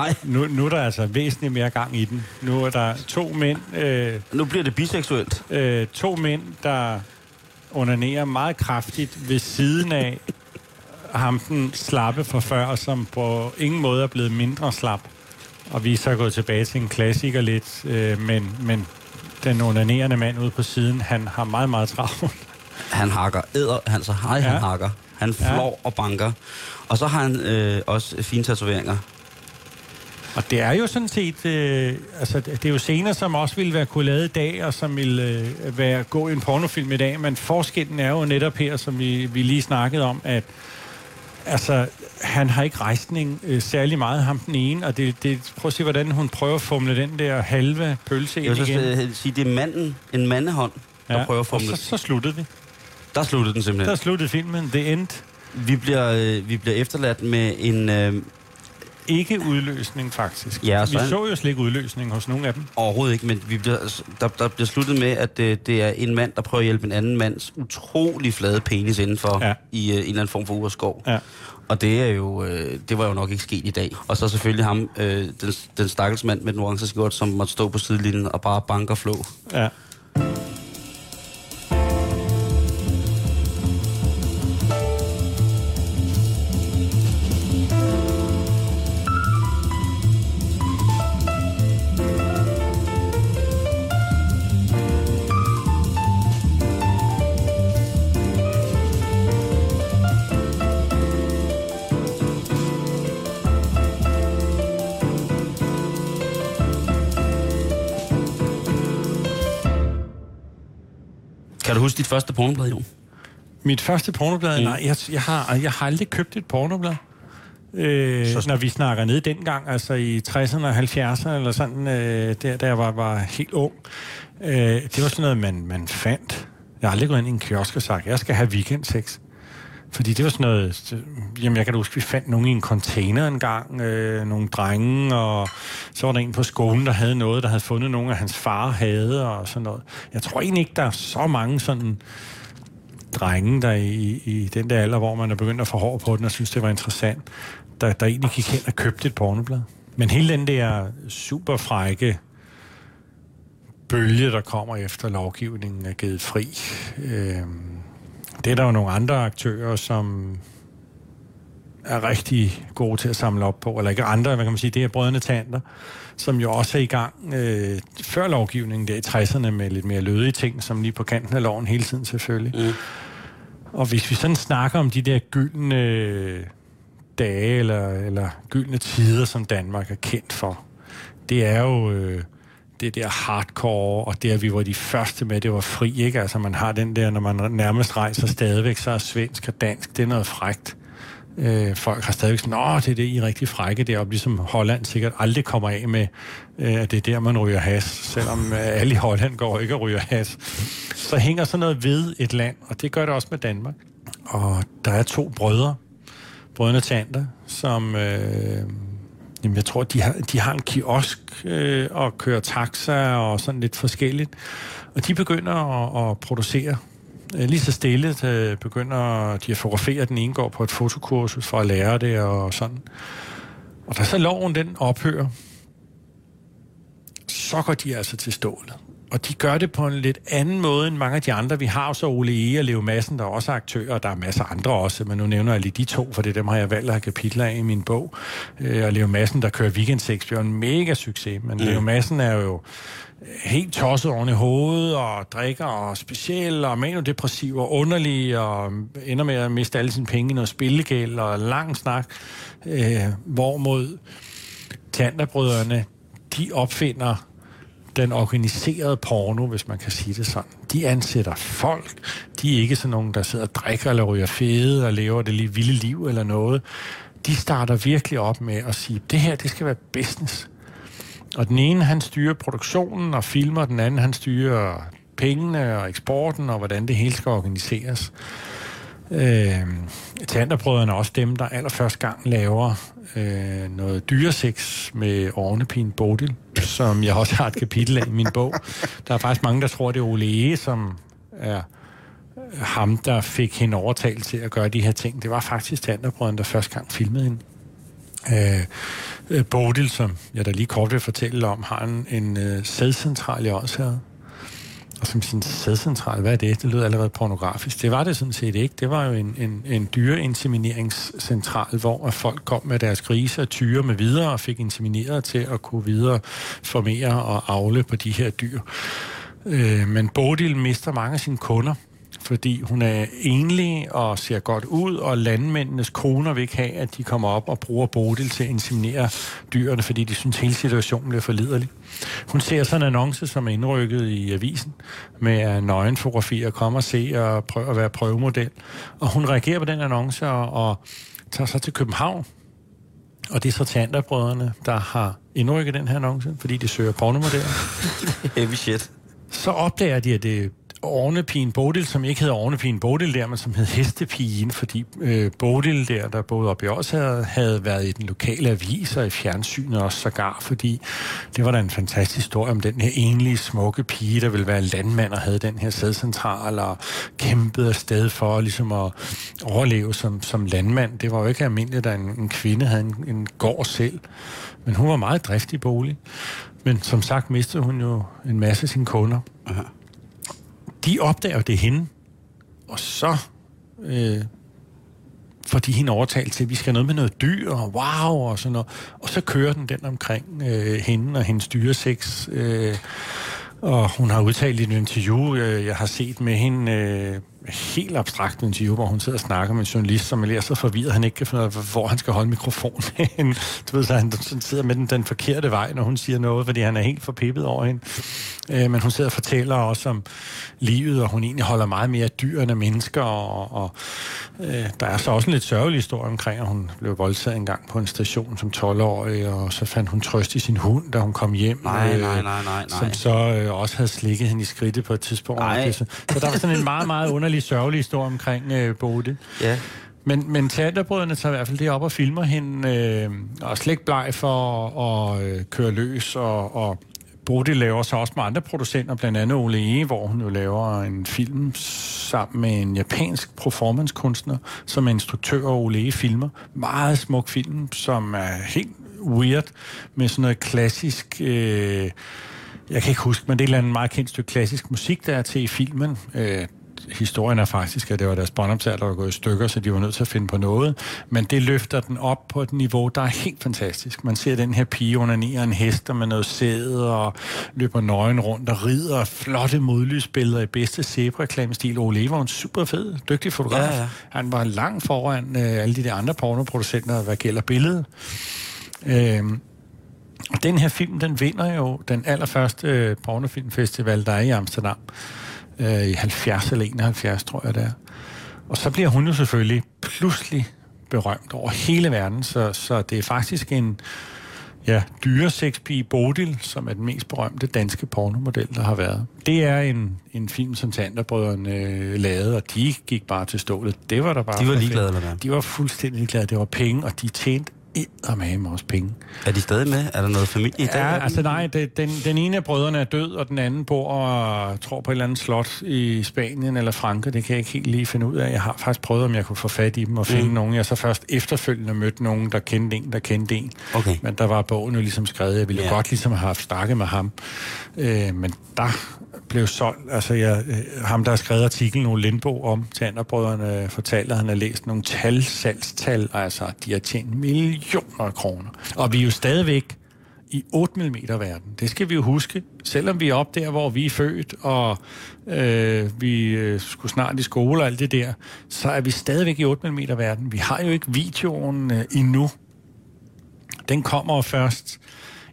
C: Nej. Nu, nu er der altså væsentligt mere gang i den. Nu er der to mænd... Øh,
B: nu bliver det biseksuelt.
C: Øh, to mænd, der onanerer meget kraftigt ved siden af ham den slappe fra før, som på ingen måde er blevet mindre slap. Og vi er så gået tilbage til en klassiker lidt, øh, men, men den onanerende mand ude på siden, han har meget, meget travlt.
B: Han hakker æder, han så hej, ja. han hakker. Han flår ja. og banker. Og så har han øh, også fine tatoveringer.
C: Og det er jo sådan set, øh, altså det er jo scener, som også ville være kunne lavet i dag, og som ville øh, være, gå i en pornofilm i dag, men forskellen er jo netop her, som vi, vi lige snakkede om, at altså, han har ikke rejsning øh, særlig meget, ham den ene, og det, det, prøv at se, hvordan hun prøver at fumle den der halve pølse
B: Jeg
C: ind
B: vil så
C: igen.
B: øh, sige, det er manden, en mandehånd, der
C: Ja,
B: prøver at
C: og
B: formle.
C: så, så sluttede vi.
B: Der sluttede den simpelthen.
C: Der sluttede filmen. The End.
B: Vi bliver, øh, vi bliver efterladt med en... Øh,
C: Ikke udløsning, faktisk.
B: Ja,
C: vi
B: så han-
C: så jo slet ikke udløsning hos nogen af dem.
B: overhovedet ikke, men vi bliver, der, der bliver sluttet med, at det, det er en mand, der prøver at hjælpe en anden mands utrolig flade penis indenfor
C: Ja.
B: i øh, en eller anden form for urskov.
C: Ja.
B: Og det er jo, øh, det var jo nok ikke sket i dag. Og så selvfølgelig ham, øh, den, den stakkels mand med den orange skjort, som måtte stå på sidelinjen og bare banke og flå.
C: Ja.
B: Første pornoblad, jo?
C: Mit første pornoblad? Mm. Nej, jeg, jeg, har, jeg har aldrig købt et pornoblad. Øh,
B: Så-
C: når vi snakker ned dengang, altså i 60'erne og 70'erne, eller sådan, øh, der, der var, var helt ung. Øh, det var sådan noget, man, man fandt. Jeg har aldrig gået ind i en kiosk og sagt, jeg skal have weekendsex. Fordi det var sådan noget... Jamen, jeg kan da huske, vi fandt nogen i en container engang, øh, nogle drenge, og så var der en på skolen, der havde noget, der havde fundet nogen, af hans far havde, og sådan noget. Jeg tror egentlig ikke, der er så mange sådan drenge, der i, i den der alder, hvor man er begyndt at få hår på den, og synes, det var interessant, der, der egentlig gik hen og købte et pornoblad. Men hele den der super frække bølge, der kommer efter lovgivningen er givet fri, øh, det er der jo nogle andre aktører, som er rigtig gode til at samle op på, eller ikke andre, hvad kan man sige, det er brødrene tanter, som jo også er i gang øh, før lovgivningen der i 60'erne med lidt mere lødige ting, som lige på kanten af loven hele tiden selvfølgelig.
B: Mm.
C: Og hvis vi sådan snakker om de der gyldne dage, eller, eller gyldne tider, som Danmark er kendt for, det er jo øh, det der hardcore, og det, at vi var de første med, det var fri, ikke? Altså, man har den der, når man nærmest rejser stadigvæk, så er svensk og dansk, det er noget frægt. Øh, folk har stadigvæk sådan, åh, det er det, I er rigtig frække deroppe, ligesom Holland sikkert aldrig kommer af med, øh, at det er der, man ryger has, selvom øh, alle i Holland går ikke og ryger has. Så hænger sådan noget ved et land, og det gør det også med Danmark. Og der er to brødre, brødrene Tander, som... Øh, Jamen, jeg tror, de har, de har en kiosk øh, og kører taxa og sådan lidt forskelligt. Og de begynder at, at producere øh, lige så stille. Øh, begynder de at fotografere. Den ene går på et fotokursus for at lære det og sådan. Og da så loven den ophører, så går de altså til stålet. Og de gør det på en lidt anden måde end mange af de andre. Vi har jo så Ole E. og Leo Madsen, der er også aktører, og der er masser af andre også, men nu nævner jeg lige de to, for det dem har jeg valgt at have kapitler af i min bog. Øh, og Leo Madsen, der kører Weekend Sex, bliver en mega succes, men mm. Leo Madsen er jo helt tosset oven i hovedet, og drikker, og speciel, og manodepressiv, og underlig, og ender med at miste alle sine penge i noget spillegæld, og lang snak. Øh, hvorimod Tanderbrødrene, de opfinder den organiserede porno, hvis man kan sige det sådan. De ansætter folk. De er ikke sådan nogen, der sidder og drikker eller ryger fede og lever det lige vilde liv eller noget. De starter virkelig op med at sige, det her, det skal være business. Og den ene, han styrer produktionen og filmer, den anden, han styrer pengene og eksporten og hvordan det hele skal organiseres. Øh, Tanderbrødrene er også dem, der allerførst gang laver øh, noget dyresex med Ornepin Bodil, som jeg også har et kapitel af i min bog. Der er faktisk mange, der tror, det er Ole E., som er ham, der fik hende overtalt til at gøre de her ting. Det var faktisk Tanderbrødrene, der første gang filmede hende. Øh, øh Bodil, som jeg da lige kort vil fortælle om, har en, en øh, sædcentral i Ådsherred. Og som sin sædcentral, hvad er det? Det lyder allerede pornografisk. Det var det sådan set ikke. Det var jo en, en, en dyreinsemineringscentral, hvor folk kom med deres grise og tyre med videre og fik insemineret til at kunne videre formere og afle på de her dyr. Øh, men Bodil mister mange af sine kunder, fordi hun er enlig og ser godt ud, og landmændenes koner vil ikke have, at de kommer op og bruger Bodil til at inseminere dyrene, fordi de synes, hele situationen bliver for liderlig. Hun ser sådan en annonce, som er indrykket i avisen, med nøgenfotografier, kommer og se og prøve at være prøvemodel. Og hun reagerer på den annonce og, og tager så til København, og det er så Tanderbrødrene, der har indrykket den her annonce, fordi de søger pornomodeller.
B: Heavy shit.
C: Så opdager de, at det Ornepigen Bodil, som ikke hedder Ornepigen Bodil der, men som hed Hestepigen, fordi øh, Bodil der, der boede oppe i os, havde, havde været i den lokale avis og i fjernsynet også sågar, fordi det var da en fantastisk historie om den her enlige smukke pige, der ville være landmand og havde den her sædcentral og kæmpede afsted for ligesom at overleve som, som landmand. Det var jo ikke almindeligt, at en, en kvinde havde en, en gård selv, men hun var meget driftig bolig. Men som sagt mistede hun jo en masse af sine kunder. Aha de opdager det hende, og så øh, får de hende overtalt til, at vi skal have noget med noget dyr, og wow, og sådan noget. Og så kører den den omkring øh, hende og hendes dyreseks. Øh, og hun har udtalt i et interview, øh, jeg har set med hende, øh, helt abstrakt interview, hvor hun sidder og snakker med en journalist, som er så forvirret, han ikke kan finde ud af, hvor han skal holde mikrofonen. du ved, så han sidder med den, den forkerte vej, når hun siger noget, fordi han er helt forpippet over hende. Øh, men hun sidder og fortæller også om livet, og hun egentlig holder meget mere af dyr end af mennesker, og, og øh, der er så også en lidt sørgelig historie omkring, at hun blev voldtaget en gang på en station som 12-årig, og så fandt hun trøst i sin hund, da hun kom hjem.
B: Nej, øh, nej, nej, nej, nej.
C: Som så øh, også havde slikket hende i skridtet på et tidspunkt.
B: Nej.
C: Så, så der var sådan en meget, meget underlig, sørgelig historie omkring øh, Bode.
B: Ja.
C: Men, men teaterbrødrene tager i hvert fald det op og filmer hende, øh, og slet ikke bleg for at øh, køre løs, og, og Bodil laver så også med andre producenter, blandt andet Ole E., hvor hun jo laver en film sammen med en japansk performancekunstner, som er instruktør og Ole E. filmer. Meget smuk film, som er helt weird, med sådan noget klassisk... Øh, jeg kan ikke huske, men det er et eller andet meget kendt stykke klassisk musik, der er til i filmen. Øh, historien er faktisk, at det var deres båndoptager, der var gået i stykker, så de var nødt til at finde på noget. Men det løfter den op på et niveau, der er helt fantastisk. Man ser den her pige under en hest med noget sæde og løber nøgen rundt og rider flotte modlysbilleder i bedste zebra-reklamestil. Ole var en super fed, dygtig fotograf. Ja, ja. Han var langt foran øh, alle de der andre pornoproducenter, hvad gælder billedet. Øh, den her film, den vinder jo den allerførste øh, pornofilmfestival, der er i Amsterdam øh, i 70 eller 71, tror jeg det er. Og så bliver hun jo selvfølgelig pludselig berømt over hele verden, så, så det er faktisk en ja, dyresexpige Bodil, som er den mest berømte danske pornomodel, der har været. Det er en, en film, som Tanderbrødrene øh, lavede, og de gik bare til stålet. Det var der bare...
B: De var ligeglade, eller hvad?
C: De var fuldstændig ligeglade. Det var penge, og de tjente med også penge.
B: Er de stadig med? Er der noget familie i dag?
C: Ja, altså nej, det, den, den ene af brødrene er død, og den anden bor og tror på et eller andet slot i Spanien eller Frankrig. Det kan jeg ikke helt lige finde ud af. Jeg har faktisk prøvet, om jeg kunne få fat i dem og finde mm. nogen. Jeg så først efterfølgende mødt nogen, der kendte en, der kendte en.
B: Okay.
C: Men der var bogen jo ligesom skrevet. Jeg ville ja. godt ligesom have haft snakket med ham. Øh, men der blev solgt. Altså, jeg, øh, ham, der har skrevet artiklen, Ole Lindbo, om Tanderbrødrene, fortalte, at han har læst nogle tal, salgstal. Altså, de har tjent millioner af kroner. Og vi er jo stadigvæk i 8 mm verden. Det skal vi jo huske. Selvom vi er op der, hvor vi er født, og øh, vi øh, skulle snart i skole og alt det der, så er vi stadigvæk i 8 mm verden. Vi har jo ikke videoen øh, endnu. Den kommer først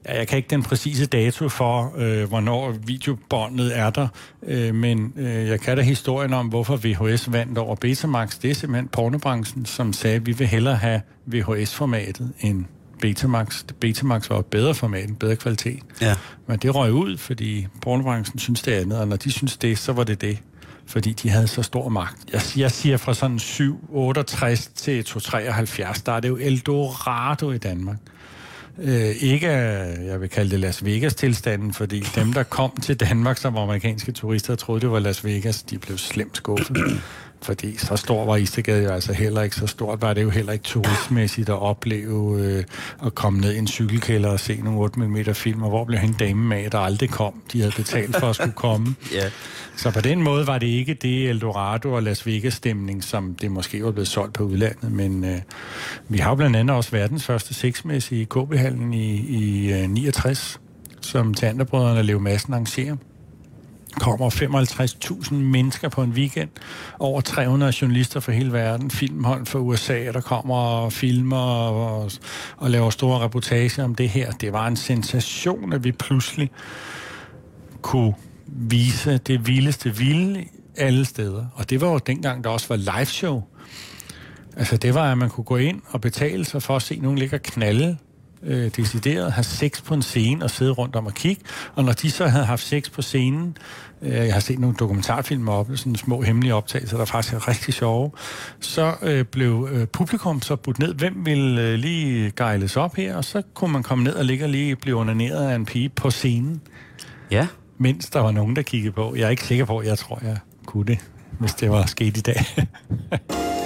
C: jeg kan ikke den præcise dato for, øh, hvornår videobåndet er der, øh, men øh, jeg kan da historien om, hvorfor VHS vandt over Betamax. Det er simpelthen pornobranchen, som sagde, at vi vil hellere have VHS-formatet end Betamax. Betamax var et bedre format, en bedre kvalitet.
B: Ja.
C: Men det røg ud, fordi pornobranchen synes det andet, og når de synes det, så var det det fordi de havde så stor magt. Jeg, jeg siger fra sådan 768 til 273, der er det jo Eldorado i Danmark. Øh, ikke, jeg vil kalde det Las Vegas-tilstanden, fordi dem, der kom til Danmark som amerikanske turister, troede, det var Las Vegas, de blev slemt skuffet. Fordi så stor var Istegade jo altså heller ikke. Så stort var det jo heller ikke turistmæssigt at opleve øh, at komme ned i en cykelkælder og se nogle 8 mm film, og hvor blev hende dame med, der aldrig kom. De havde betalt for at skulle komme.
B: ja.
C: Så på den måde var det ikke det Eldorado og Las Vegas-stemning, som det måske var blevet solgt på udlandet. Men øh, vi har blandt andet også verdens første sexmæssige i KB-hallen i, i øh, 69, som Tanderbrødrene Leo Madsen arrangerer kommer 55.000 mennesker på en weekend. Over 300 journalister fra hele verden. Filmhold fra USA, der kommer og filmer og, og laver store reportager om det her. Det var en sensation, at vi pludselig kunne vise det vildeste vilde alle steder. Og det var jo dengang, der også var live show. Altså det var, at man kunne gå ind og betale sig for at se nogen ligge og knalde øh, decideret, have sex på en scene og sidde rundt om og kigge. Og når de så havde haft sex på scenen, øh, jeg har set nogle dokumentarfilmer op, sådan små hemmelige optagelser, der faktisk er rigtig sjove, så øh, blev øh, publikum så budt ned, hvem vil øh, lige gejles op her, og så kunne man komme ned og ligge og lige blive onaneret af en pige på scenen.
B: Ja.
C: Mens der var nogen, der kiggede på. Jeg er ikke sikker på, jeg tror, jeg kunne det, hvis det var sket i dag.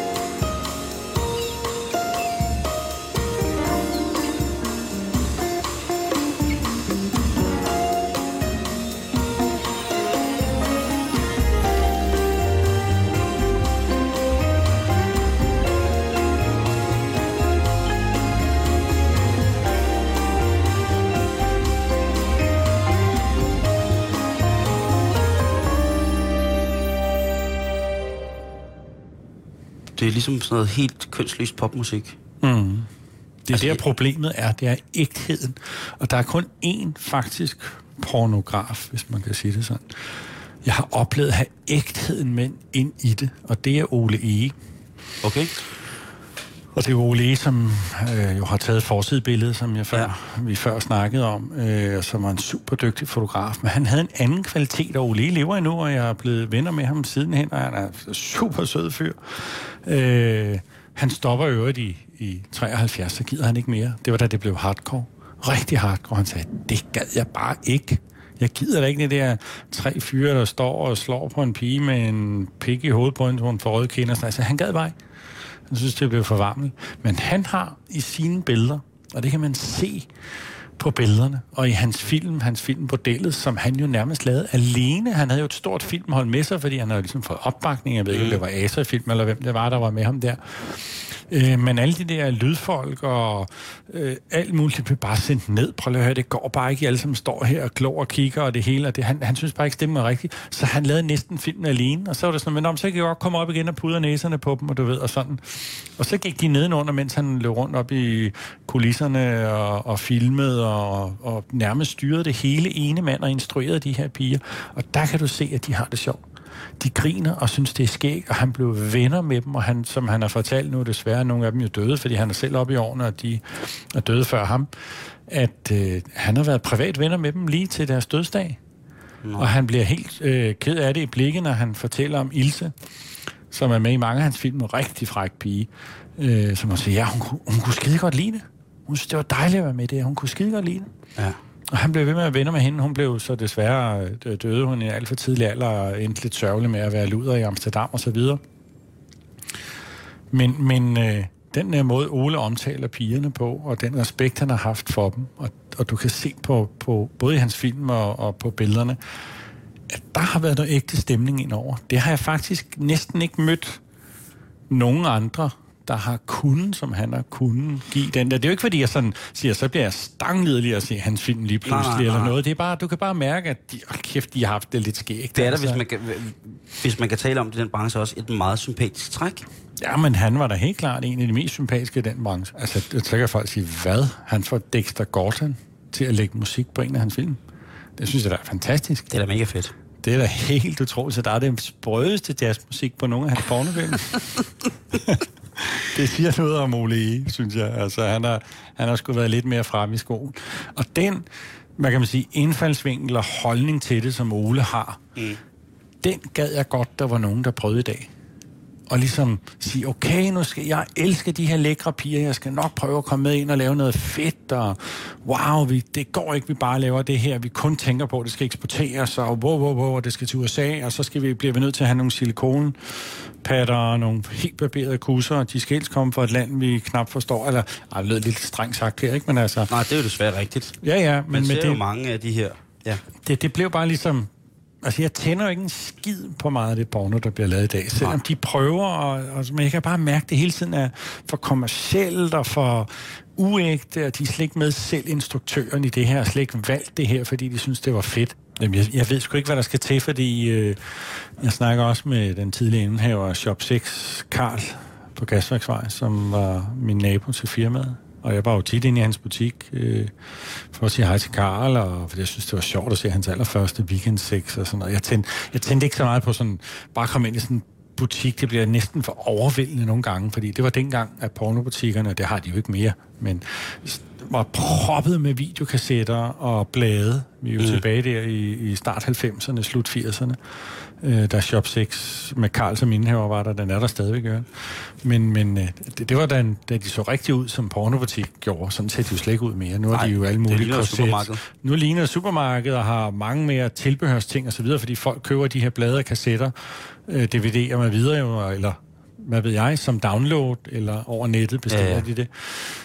B: er ligesom sådan noget helt kønsløst popmusik.
C: Mm. Det er
B: Altså,
C: der problemet er, det er ægtheden. Og der er kun én faktisk pornograf, hvis man kan sige det sådan. Jeg har oplevet at have ægtheden med ind i det, og det er Ole Ege.
B: Okay?
C: Og det er Ole som øh, jo har taget forsidebilledet, som jeg før, ja. vi før snakkede om, øh, som var en super dygtig fotograf. Men han havde en anden kvalitet, og Ole lever endnu, og jeg er blevet venner med ham sidenhen, og han er en super sød fyr. Øh, han stopper øvrigt i, i 73, så gider han ikke mere. Det var da det blev hardcore. Rigtig hardcore. Han sagde, det gad jeg bare ikke. Jeg gider da ikke det der tre fyre, der står og slår på en pige med en pik i hovedet på en, så hun får røde kinder. Så altså, han gad bare ikke. Han synes, det blev for varmt. Men han har i sine billeder, og det kan man se på billederne, og i hans film, hans film Bordellet, som han jo nærmest lavede alene. Han havde jo et stort filmhold med sig, fordi han havde ligesom fået opbakning. Jeg ved ikke, om det var Asa-film, eller hvem det var, der var med ham der. Øh, men alle de der lydfolk og øh, alt muligt blev bare sendt ned. Prøv lige at høre, det går bare ikke. I alle sammen står her og klog og kigger, og det hele. Og det, han, han synes bare ikke, stemmer rigtigt. Så han lavede næsten filmen alene. Og så var det sådan, men om, så kan jeg godt komme op igen og pudre næserne på dem, og du ved, og sådan. Og så gik de nedenunder, mens han løb rundt op i kulisserne og, og filmede og, og nærmest styrede det hele ene mand og instruerede de her piger. Og der kan du se, at de har det sjovt de griner og synes, det er skægt, og han blev venner med dem, og han, som han har fortalt nu, desværre nogle af dem jo døde, fordi han er selv oppe i årene, og de er døde før ham, at øh, han har været privat venner med dem lige til deres dødsdag. Nå. Og han bliver helt øh, ked af det i blikket, når han fortæller om Ilse, som er med i mange af hans film, en rigtig fræk pige, øh, som han siger, ja, hun, kunne- hun kunne skide godt lide det. Hun synes, det var dejligt at være med i det, hun kunne skide godt lide det.
B: Ja.
C: Og han blev ved med at vende med hende. Hun blev så desværre øh, døde hun i alt for tidlig alder, og endte lidt sørgelig med at være luder i Amsterdam og så videre. Men, men øh, den der måde, Ole omtaler pigerne på, og den respekt, han har haft for dem, og, og du kan se på, på både i hans film og, og på billederne, at der har været noget ægte stemning indover. Det har jeg faktisk næsten ikke mødt nogen andre, der har kunnet, som han har kunnet give den der. Det er jo ikke, fordi jeg sådan siger, så bliver jeg stanglidelig at se hans film lige pludselig
B: Nej, nej,
C: eller
B: nej.
C: noget. Det er bare, du kan bare mærke, at de, oh, kæft, de har haft det lidt skægt.
B: Det er der,
C: altså.
B: hvis man, kan, hvis man kan tale om det i den branche, også et meget sympatisk træk.
C: Ja, men han var da helt klart en af de mest sympatiske i den branche. Altså, så kan folk sige, hvad? Han får Dexter Gordon til at lægge musik på en af hans film. Det synes jeg da er fantastisk.
B: Det er da mega fedt.
C: Det er da helt utroligt, så der er det sprødeste jazzmusik på nogle af hans pornofilm. det siger noget om Ole E., synes jeg. Altså, han har, han har sgu været lidt mere frem i skoen. Og den, hvad kan man sige, indfaldsvinkel og holdning til det, som Ole har, mm. den gad jeg godt, der var nogen, der prøvede i dag. Og ligesom sige, okay, nu skal jeg elske de her lækre piger, jeg skal nok prøve at komme med ind og lave noget fedt, og wow, vi, det går ikke, vi bare laver det her, vi kun tænker på, at det skal eksporteres, og wow, wow, wow, og det skal til USA, og så skal vi, bliver vi nødt til at have nogle silikonpatter og nogle helt barberede kusser, og de skal helst komme fra et land, vi knap forstår, eller, ej, det lød lidt strengt sagt her, ikke, men altså,
B: Nej, det er jo desværre rigtigt.
C: ja, ja,
B: Men ser
C: med
B: jo
C: det,
B: mange af de her... Ja.
C: det, det blev bare ligesom altså jeg tænder jo ikke en skid på meget af det porno, der bliver lavet i dag. Selvom de prøver, og, og, men jeg kan bare mærke, at det hele tiden er for kommercielt og for uægte, og de er slet ikke med selv instruktøren i det her, og slet ikke valgt det her, fordi de synes, det var fedt. Jamen, jeg, jeg ved sgu ikke, hvad der skal til, fordi øh, jeg snakker også med den tidlige indehaver Shop 6, Karl på Gasværksvej, som var min nabo til firmaet. Og jeg var jo tit inde i hans butik øh, for at sige hej til Karl, og fordi jeg synes, det var sjovt at se hans allerførste weekend sex og sådan noget. Jeg tændte, jeg tændte ikke så meget på sådan, bare komme ind i sådan butik, det bliver næsten for overvældende nogle gange, fordi det var dengang, at pornobutikkerne, det har de jo ikke mere, men var proppet med videokassetter og blade. Vi er jo mm. tilbage der i, i start 90'erne, slut 80'erne. Øh, der Shop 6 med Karl som indhæver var der, den er der stadigvæk. Ja. Men, men øh, det, det var da, da de så rigtig ud, som pornobutik gjorde. Sådan ser de jo slet ikke ud mere. Nu er Ej, de jo alle mulige korset. Nu ligner supermarkedet og har mange mere tilbehørsting osv., fordi folk køber de her blade og kassetter, øh, DVD'er med videre, eller hvad ved jeg, som download eller over nettet bestiller ja, ja. de det.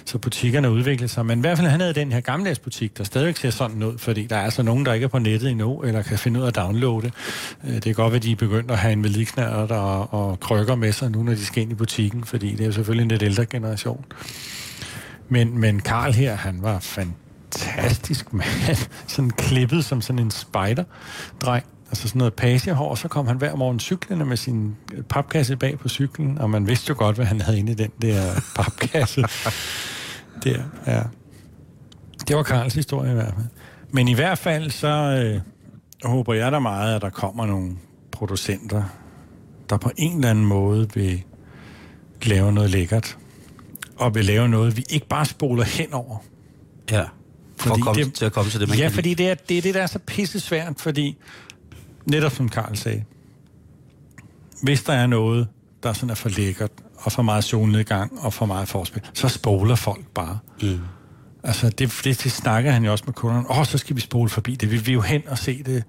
C: Så butikkerne udvikler sig. Men i hvert fald han havde den her gammeldags butik, der stadigvæk ser sådan ud, fordi der er altså nogen, der ikke er på nettet endnu, eller kan finde ud af at downloade. Øh, det er godt, at de er begyndt at have en vedligknader og, og krykker med sig nu, når de skal ind i butikken, fordi det er jo selvfølgelig en lidt ældre generation. Men, men Karl her, han var fantastisk mand. Sådan klippet som sådan en spider-dreng altså sådan noget pagehår, og så kom han hver morgen cyklende med sin papkasse bag på cyklen, og man vidste jo godt, hvad han havde inde i den der papkasse. der, ja. Det var Karls historie i hvert fald. Men i hvert fald, så øh, håber jeg da meget, at der kommer nogle producenter, der på en eller anden måde vil lave noget lækkert, og vil lave noget, vi ikke bare spoler henover.
B: Ja, for fordi at komme, det, til at komme til det, man
C: Ja, kan fordi det er, det er det, der er så pisse svært, fordi netop som Karl sagde, hvis der er noget, der sådan er for lækkert, og for meget solnedgang, og for meget forspil, så spoler folk bare. Mm. Altså, det, det, det snakker han jo også med kunderne. Åh, oh, så skal vi spole forbi det. Vi vil jo hen og se det.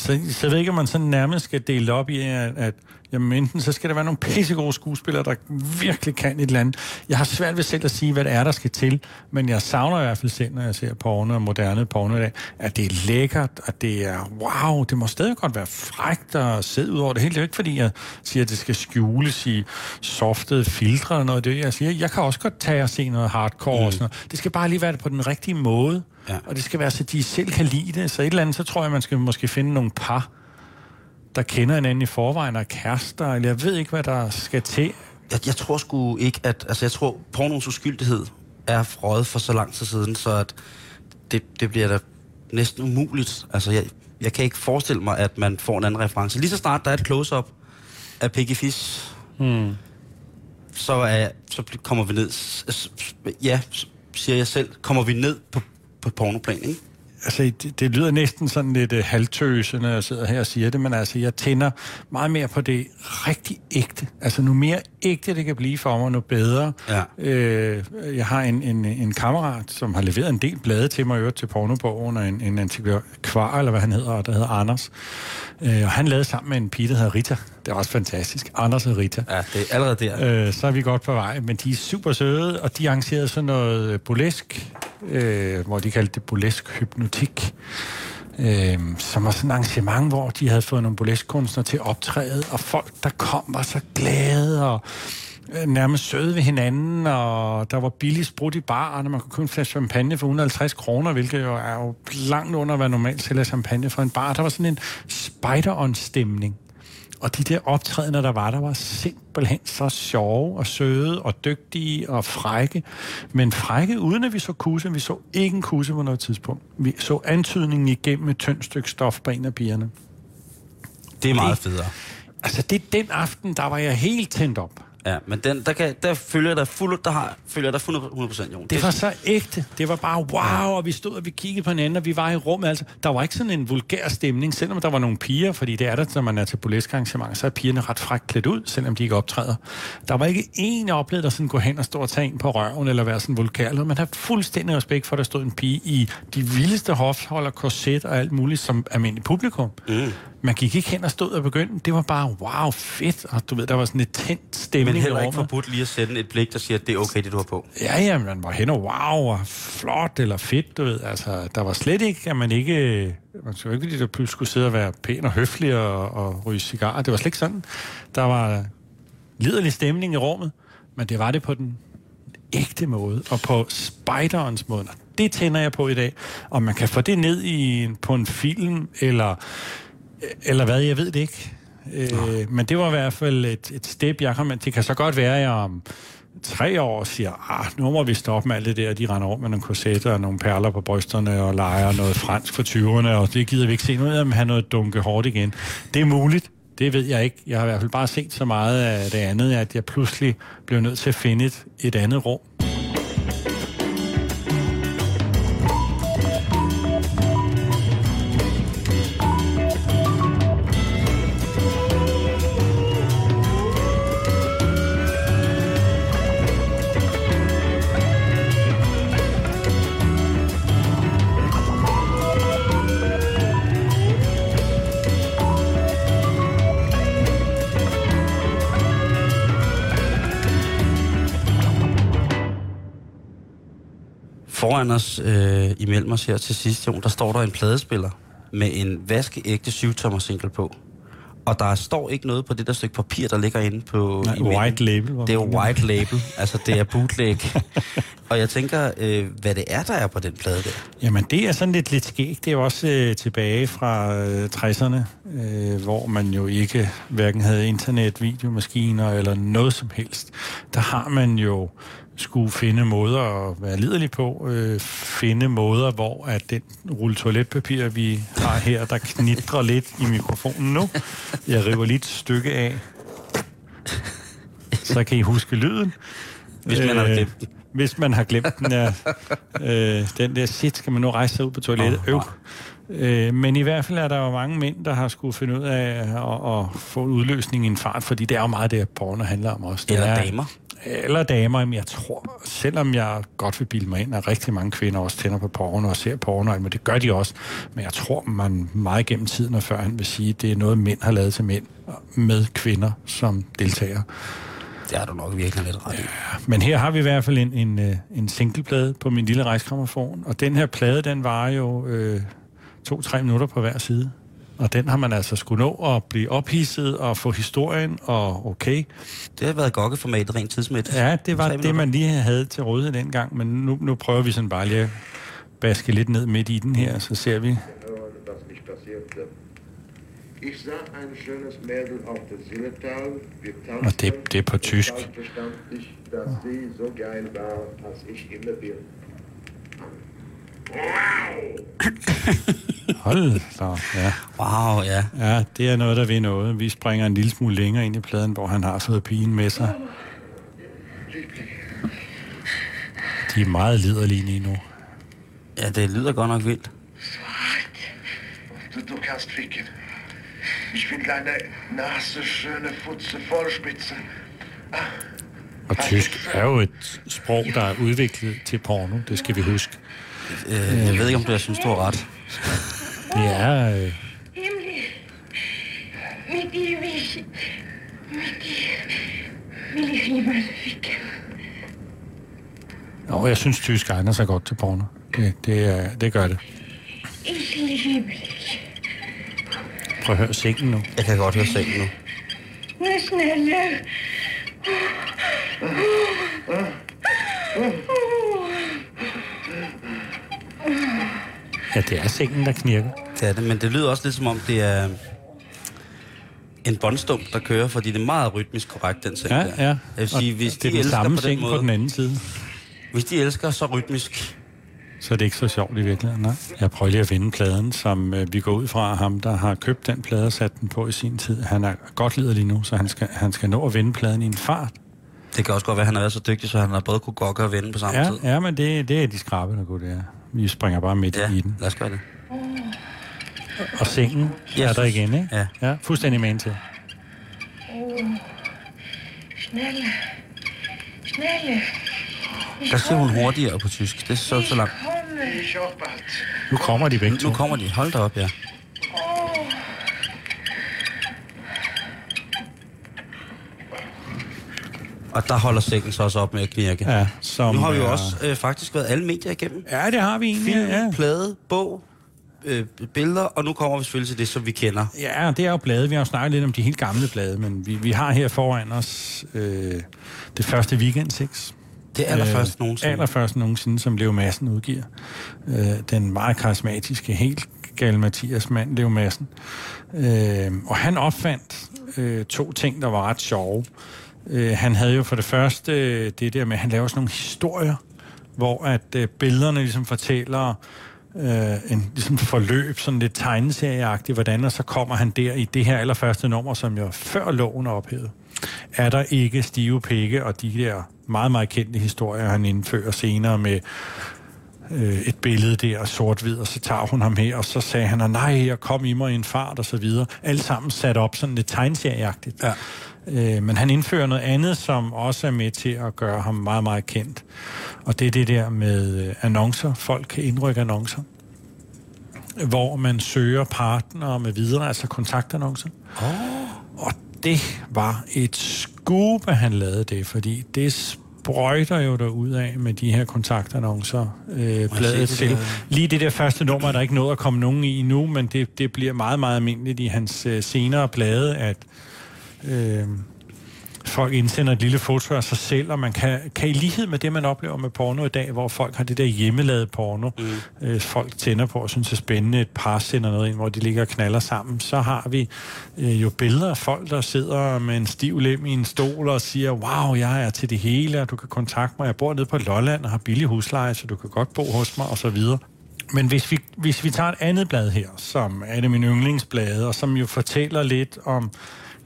C: Så, så jeg ved ikke, om man sådan nærmest skal dele op i, at, at jamen enten så skal der være nogle pissegode skuespillere, der virkelig kan et eller andet. Jeg har svært ved selv at sige, hvad det er, der skal til, men jeg savner i hvert fald selv, når jeg ser porno og moderne porno i dag, at det er lækkert, at det er wow, det må stadig godt være frægt og sæd ud over det hele. Det er ikke, fordi jeg siger, at det skal skjules i softede filtre og noget. Det jeg siger, jeg kan også godt tage og se noget hardcore mm. og sådan noget. Det skal bare lige være det på den rigtige måde. Ja. Og det skal være, så de selv kan lide det. Så et eller andet, så tror jeg, man skal måske finde nogle par, der kender hinanden i forvejen, og kærester, eller jeg ved ikke, hvad der skal til.
B: Jeg, jeg tror sgu ikke, at... Altså, jeg tror, pornoens uskyldighed er frøjet for så lang tid siden, så at det, det bliver da næsten umuligt. Altså, jeg, jeg kan ikke forestille mig, at man får en anden reference. Lige så snart der er et close-up af Peggy Fish, hmm. så, er, så kommer vi ned... Ja, siger jeg selv, kommer vi ned på, på pornoplan, ikke?
C: altså, det, det lyder næsten sådan lidt øh, uh, halvtøse, når jeg sidder her og siger det, men altså, jeg tænder meget mere på det rigtig ægte. Altså, nu mere ægte det kan blive for mig, nu bedre. Ja. Øh, jeg har en, en, en kammerat, som har leveret en del blade til mig, øvrigt til pornobogen, og en, en antikvar, eller hvad han hedder, der hedder Anders. Øh, og han lavede sammen med en pige, der hedder Rita. Det er også fantastisk. Anders og Rita.
B: Ja, det er allerede der.
C: Øh, så er vi godt på vej, men de er super søde, og de arrangerede sådan noget burlesk, øh, hvor de kaldte det burlesk hypnotik. Øh, som var sådan et arrangement, hvor de havde fået nogle burleskunstnere til at optræde, og folk, der kom, var så glade, og øh, nærmest søde ved hinanden, og der var billig sprut i baren, man kunne købe en flaske champagne for 150 kroner, hvilket jo er jo langt under, hvad normalt sælger champagne for en bar. Der var sådan en spider-on-stemning. Og de der optrædener, der var, der var simpelthen så sjove og søde og dygtige og frække. Men frække uden at vi så kusse. Vi så ikke en kusse på noget tidspunkt. Vi så antydningen igennem et tyndt stykke stof på en af pigerne.
B: Det er meget federe.
C: Altså, det er den aften, der var jeg helt tændt op.
B: Ja, men den, der, kan, der følger der fuld, der har, følger der 100%, Jon.
C: Det var så ægte. Det var bare wow, og vi stod og vi kiggede på hinanden, og vi var i rummet. Altså, der var ikke sådan en vulgær stemning, selvom der var nogle piger, fordi det er der, når man er til burlesk arrangement, så er pigerne ret frækt klædt ud, selvom de ikke optræder. Der var ikke en, jeg oplevede, der sådan gå hen og stå og tage en på røven, eller være sådan vulgær. Man har fuldstændig respekt for, at der stod en pige i de vildeste hofholder, korset og alt muligt som almindelig publikum. Mm. Man gik ikke hen og stod og begyndte. Det var bare, wow, fedt. Og du ved, der var sådan et tændt stemning
B: Men heller ikke forbudt lige at sende et blik, der siger, at det er okay, det du har på.
C: Ja, ja, man var hen og wow, og flot eller fedt, du ved. Altså, der var slet ikke, at man ikke... Man skulle ikke, fordi der pludselig skulle sidde og være pæn og høflig og, og ryge cigarer. Det var slet ikke sådan. Der var liderlig stemning i rummet, men det var det på den ægte måde, og på spiderens måde. Det tænder jeg på i dag. Om man kan få det ned i, på en film, eller, eller hvad, jeg ved det ikke. Øh, men det var i hvert fald et, et step, jeg kom Det kan så godt være, at jeg om tre år siger, ah, nu må vi stoppe med alt det der, de render rundt med nogle korsetter og nogle perler på brysterne og leger noget fransk for 20'erne, og det gider vi ikke se. Nu er have noget dunke hårdt igen. Det er muligt. Det ved jeg ikke. Jeg har i hvert fald bare set så meget af det andet, at jeg pludselig blev nødt til at finde et, et andet rum.
B: Foran os, øh, imellem os her til sidst, Jon, der står der en pladespiller med en vaskeægte 7-tommer single på. Og der står ikke noget på det der stykke papir, der ligger inde på...
C: Nej, white label,
B: Det er jo white label, altså det er bootleg. og jeg tænker, øh, hvad det er, der er på den plade der.
C: Jamen, det er sådan lidt, lidt skægt. Det er jo også øh, tilbage fra øh, 60'erne, øh, hvor man jo ikke hverken havde internet, videomaskiner eller noget som helst. Der har man jo skulle finde måder at være liderlig på, øh, finde måder, hvor at den rulle toiletpapir, vi har her, der knitrer lidt i mikrofonen nu. Jeg river lige et stykke af, så kan I huske lyden.
B: Hvis man har
C: Øh,
B: glemt den.
C: Hvis man har glemt den, ja. øh, den der shit, skal man nu rejse sig ud på toilettet? Øv. Øh, men i hvert fald er der jo mange mænd, der har skulle finde ud af at, at få udløsning i en fart, fordi det er jo meget det, porno handler om også. Det
B: Eller
C: er,
B: damer.
C: Eller damer, men jeg tror, selvom jeg godt vil bilde mig ind, at rigtig mange kvinder også tænder på porno og ser porno, men det gør de også. Men jeg tror, man meget gennem tiden og før han vil sige, at det er noget, mænd har lavet til mænd med kvinder som deltagere.
B: Det har du nok virkelig lidt ret i.
C: Men her har vi i hvert fald en, en, øh, en singleplade på min lille rejskrammofon, og den her plade, den var jo øh, to-tre minutter på hver side. Og den har man altså skulle nå at blive ophidset og få historien, og okay.
B: Det har været gokkeformatet rent tidsmæssigt.
C: Ja, det var det, man lige havde til rådighed dengang, men nu, nu prøver vi sådan bare lige at baske lidt ned midt i den her, så ser vi. Og det, det er på tysk. Hold da, ja.
B: Wow, ja.
C: Ja, det er noget, der vil noget. Vi springer en lille smule længere ind i pladen, hvor han har fået pigen med sig. De er meget liderlige lige nu.
B: Ja, det lyder godt nok vildt.
D: Du, du kannst ficken. Ich will deine nasse, schöne Futze vollspitze.
C: Og tysk er jo et sprog, der er udviklet til porno. Det skal vi huske.
B: Øh, jeg ved ikke, om du jeg synes, du har ret.
C: Det er... Øh, og jeg synes, tysk egner sig godt til porno. Det, det, det gør det. Prøv at høre sengen nu.
B: Jeg kan godt høre sengen nu.
E: Na schneller.
C: Ja, det er sengen, der knirker.
B: Det er det, men det lyder også lidt som om, det er en båndstump, der kører, fordi det er meget rytmisk korrekt, den seng
C: Ja,
B: der.
C: ja.
B: Jeg vil sige, hvis
C: det
B: de
C: er den samme
B: på den
C: seng
B: måde,
C: på den anden side.
B: hvis de elsker så rytmisk,
C: Så er det ikke så sjovt i virkeligheden, nej. Jeg prøver lige at vinde pladen, som øh, vi går ud fra ham, der har købt den plade og sat den på i sin tid. Han er godt lider lige nu, så han skal, han skal nå at vinde pladen i en fart.
B: det kan også godt være, at han har været så dygtig, så han har både kunne gokke og vende på samme
C: Ja,
B: tid.
C: ja men det, det er de skrabe, der går det er. Vi springer bare midt
B: Ja,
C: i den.
B: lad os gøre det.
C: Og sengen
B: Jeg
C: er der igen, ikke?
B: ja.
C: ja fuldstændig med til.
B: Der siger hun hurtigere på tysk. Det er så, så langt.
C: Nu kommer de begge to.
B: Nu kommer de. Hold da op, ja. Og der holder sækken så også op med at knirke.
C: Ja, som
B: nu har vi jo
C: er-
B: også øh, faktisk været alle medier igennem.
C: Ja, det har vi egentlig.
B: Film,
C: ja.
B: plade, bog, øh, billeder, og nu kommer vi selvfølgelig til det, som vi kender.
C: Ja, det er jo blade. Vi har jo snakket lidt om de helt gamle blade, men vi, vi har her foran os øh, det første Weekend 6.
B: Det er allerførst nogensinde.
C: Allerførst nogensinde, som Leo Madsen udgiver. Øh, den meget karismatiske, helt gal Mathias mand, Leo Madsen. Øh, og han opfandt øh, to ting, der var ret sjove. Øh, han havde jo for det første øh, det der med, at han laver sådan nogle historier, hvor at øh, billederne ligesom fortæller øh, en ligesom forløb, sådan lidt tegneserieagtigt, hvordan, og så kommer han der i det her allerførste nummer, som jo før loven er ophævet. Er der ikke stive pikke, og de der meget, meget kendte historier, han indfører senere med øh, et billede der, sort-hvid, og så tager hun ham her, og så sagde han, nej, jeg kom i mig i en fart, og så videre. Alt sammen sat op sådan lidt tegneserieagtigt.
B: Ja.
C: Øh, men han indfører noget andet, som også er med til at gøre ham meget, meget kendt. Og det er det der med øh, annoncer. Folk kan indrykke annoncer, hvor man søger partnere med videre, altså kontaktannoncer. Oh. Og det var et skub, at han lavede det, fordi det sprøjter jo derud af med de her kontaktannoncer, øh, bladet
B: det
C: til.
B: der?
C: Lige det der første nummer, er der ikke noget at komme nogen i nu, men det, det bliver meget, meget almindeligt i hans øh, senere blade, at øh, folk indsender et lille foto af sig selv, og man kan, kan i lighed med det, man oplever med porno i dag, hvor folk har det der hjemmelavet porno, mm. øh, folk tænder på og synes er spændende, et par sender noget ind, hvor de ligger og knaller sammen, så har vi øh, jo billeder af folk, der sidder med en stiv lem i en stol og siger, wow, jeg er til det hele, og du kan kontakte mig, jeg bor nede på Lolland og har billig husleje, så du kan godt bo hos mig, og så videre. Men hvis vi, hvis vi tager et andet blad her, som er det min yndlingsblade, og som jo fortæller lidt om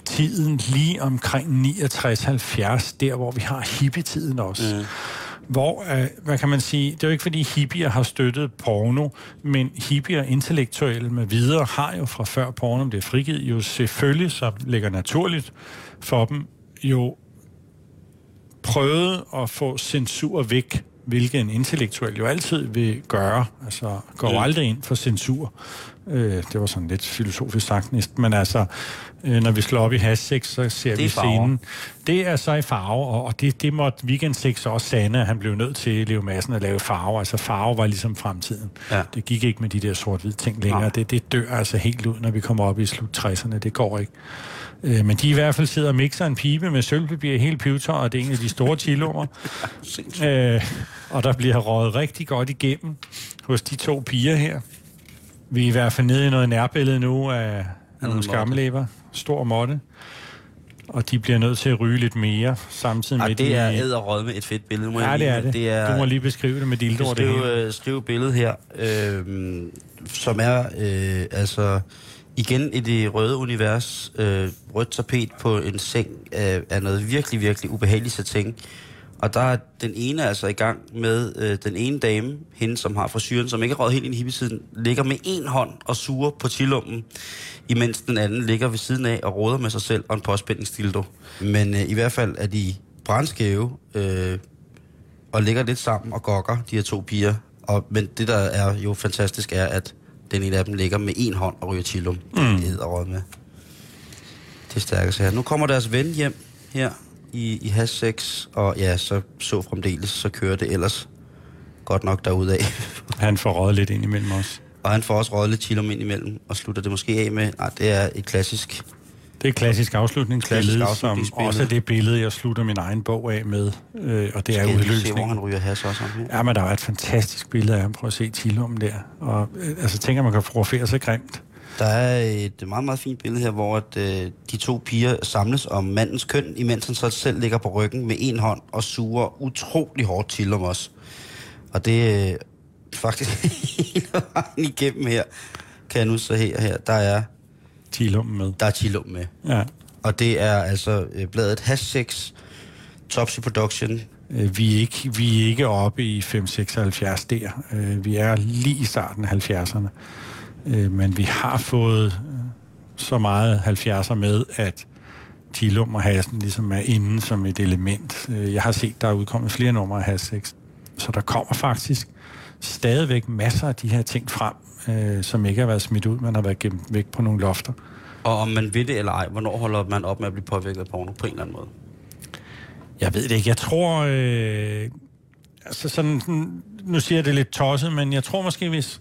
C: tiden lige omkring 69-70, der hvor vi har hippietiden også. Mm. Hvor, øh, hvad kan man sige, det er jo ikke fordi hippier har støttet porno, men hippier intellektuelle med videre har jo fra før porno blev frigivet, jo selvfølgelig, så ligger naturligt for dem, jo prøvet at få censur væk, hvilket en intellektuel jo altid vil gøre. Altså, går jo aldrig ind for censur. Øh, det var sådan lidt filosofisk sagt næsten, men altså, øh, når vi slår op i hash 6, så ser
B: er
C: vi
B: farver.
C: scenen. Det er så i farve, og, og det, det måtte Weekend 6 også sande, han blev nødt til, Leo Madsen, at lave farve. Altså, farve var ligesom fremtiden.
B: Ja.
C: Det gik ikke med de der sort-hvide ting længere. Det, det dør altså helt ud, når vi kommer op i slut 60'erne. Det går ikke. Øh, men de i hvert fald sidder og mixer en pibe med sølvpapir helt pivetøj, og det er en af de store chilommer. øh, og der bliver røget rigtig godt igennem hos de to piger her. Vi er i hvert fald nede i noget nærbillede nu af nogle
B: måtte.
C: Stor måtte. Og de bliver nødt til at ryge lidt mere, samtidig
B: Ej,
C: med...
B: det
C: de-
B: er æderrød med et fedt billede. Må
C: Ja,
B: jeg
C: det er det.
B: det er,
C: Du må lige beskrive det med dildo og det hele.
B: skrive, øh, skrive billedet her, øh, som er øh, altså igen i det røde univers, øh, rødt tapet på en seng øh, er noget virkelig, virkelig ubehageligt satin. Og der er den ene altså i gang med øh, den ene dame, hende som har frisyren, som ikke er røget helt ind i hippiesiden, ligger med en hånd og suger på chilummen, imens den anden ligger ved siden af og råder med sig selv og en påspændingsdildo. Men øh, i hvert fald er de brandskæve, øh, og ligger lidt sammen og gokker, de her to piger. Og, men det, der er jo fantastisk, er, at den ene af dem ligger med en hånd og ryger chillum. Mm. Det er med. Det stærkeste her. Nu kommer deres ven hjem her i, i has 6, og ja, så så fremdeles, så kører det ellers godt nok derudad.
C: Han får røget lidt ind imellem os.
B: og han får også røget lidt chillum ind imellem, og slutter det måske af med, nej, det er et klassisk
C: Det er et klassisk afslutningsbillede,
B: Klassisk
C: som også er det billede, jeg slutter min egen bog af med. Øh, og det er
B: Skal lige se, hvor
C: udløsning.
B: han ryger has også om.
C: Ja, men der var et fantastisk billede af ham. Prøv at se Tilum der. Og øh, altså, tænker man kan fotografere så grimt.
B: Der er et meget, meget fint billede her, hvor at, øh, de to piger samles om mandens køn, imens han så selv ligger på ryggen med en hånd og suger utrolig hårdt til om os. Og det er øh, faktisk hele vejen igennem her, kan jeg nu så her, her der er,
C: Tilum med.
B: der er chilum med.
C: Ja.
B: Og det er altså øh, bladet Hash 6, Topsy Production.
C: Øh, Vi er, ikke, vi er ikke oppe i 5-76 der. Øh, Vi er lige i starten af 70'erne. Øh, Men vi har fået øh, så meget 70'er med, at Tilum og Hassen ligesom er inde som et element. Øh, Jeg har set, der er udkommet flere numre af Has 6. Så der kommer faktisk stadigvæk masser af de her ting frem, øh, som ikke har været smidt ud, man har været gemt væk på nogle lofter.
B: Og om man ved det eller ej, hvornår holder man op med at blive påvirket af porno på en eller anden måde?
C: Jeg ved det ikke. Jeg tror... Øh, altså sådan, nu siger jeg det lidt tosset, men jeg tror måske, hvis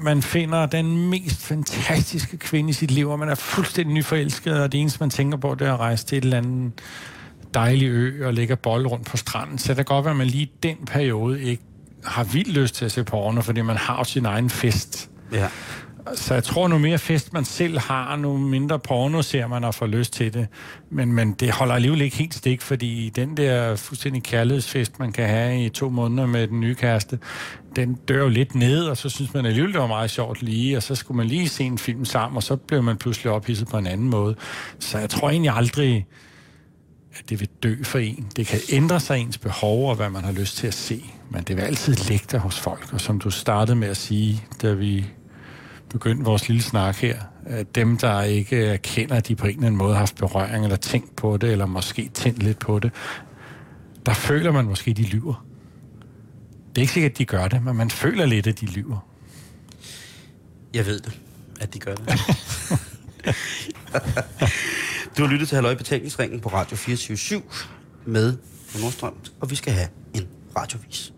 C: man finder den mest fantastiske kvinde i sit liv, og man er fuldstændig nyforelsket, og det eneste, man tænker på, det er at rejse til et eller andet dejlig ø og lægge bold rundt på stranden. Så det kan godt være, at man lige den periode ikke har vildt lyst til at se porno, fordi man har sin egen fest.
B: Ja.
C: Så jeg tror, nu mere fest man selv har, nu mindre porno ser man og får lyst til det. Men, men det holder alligevel ikke helt stik, fordi den der fuldstændig kærlighedsfest, man kan have i to måneder med den nye kæreste, den dør jo lidt ned, og så synes man alligevel, det var meget sjovt lige, og så skulle man lige se en film sammen, og så blev man pludselig ophidset på en anden måde. Så jeg tror egentlig aldrig, at det vil dø for en. Det kan ændre sig ens behov og hvad man har lyst til at se, men det vil altid ligge der hos folk. Og som du startede med at sige, da vi begyndte vores lille snak her, at dem, der ikke erkender, at de på en eller anden måde har haft berøring eller tænkt på det, eller måske tændt lidt på det, der føler man måske, at de lyver. Det er ikke sikkert, at de gør det, men man føler lidt, at de lyver.
B: Jeg ved det, at de gør det. du har lyttet til Halløj Betalingsringen på Radio 24 med Nordstrøm, og vi skal have en radiovis.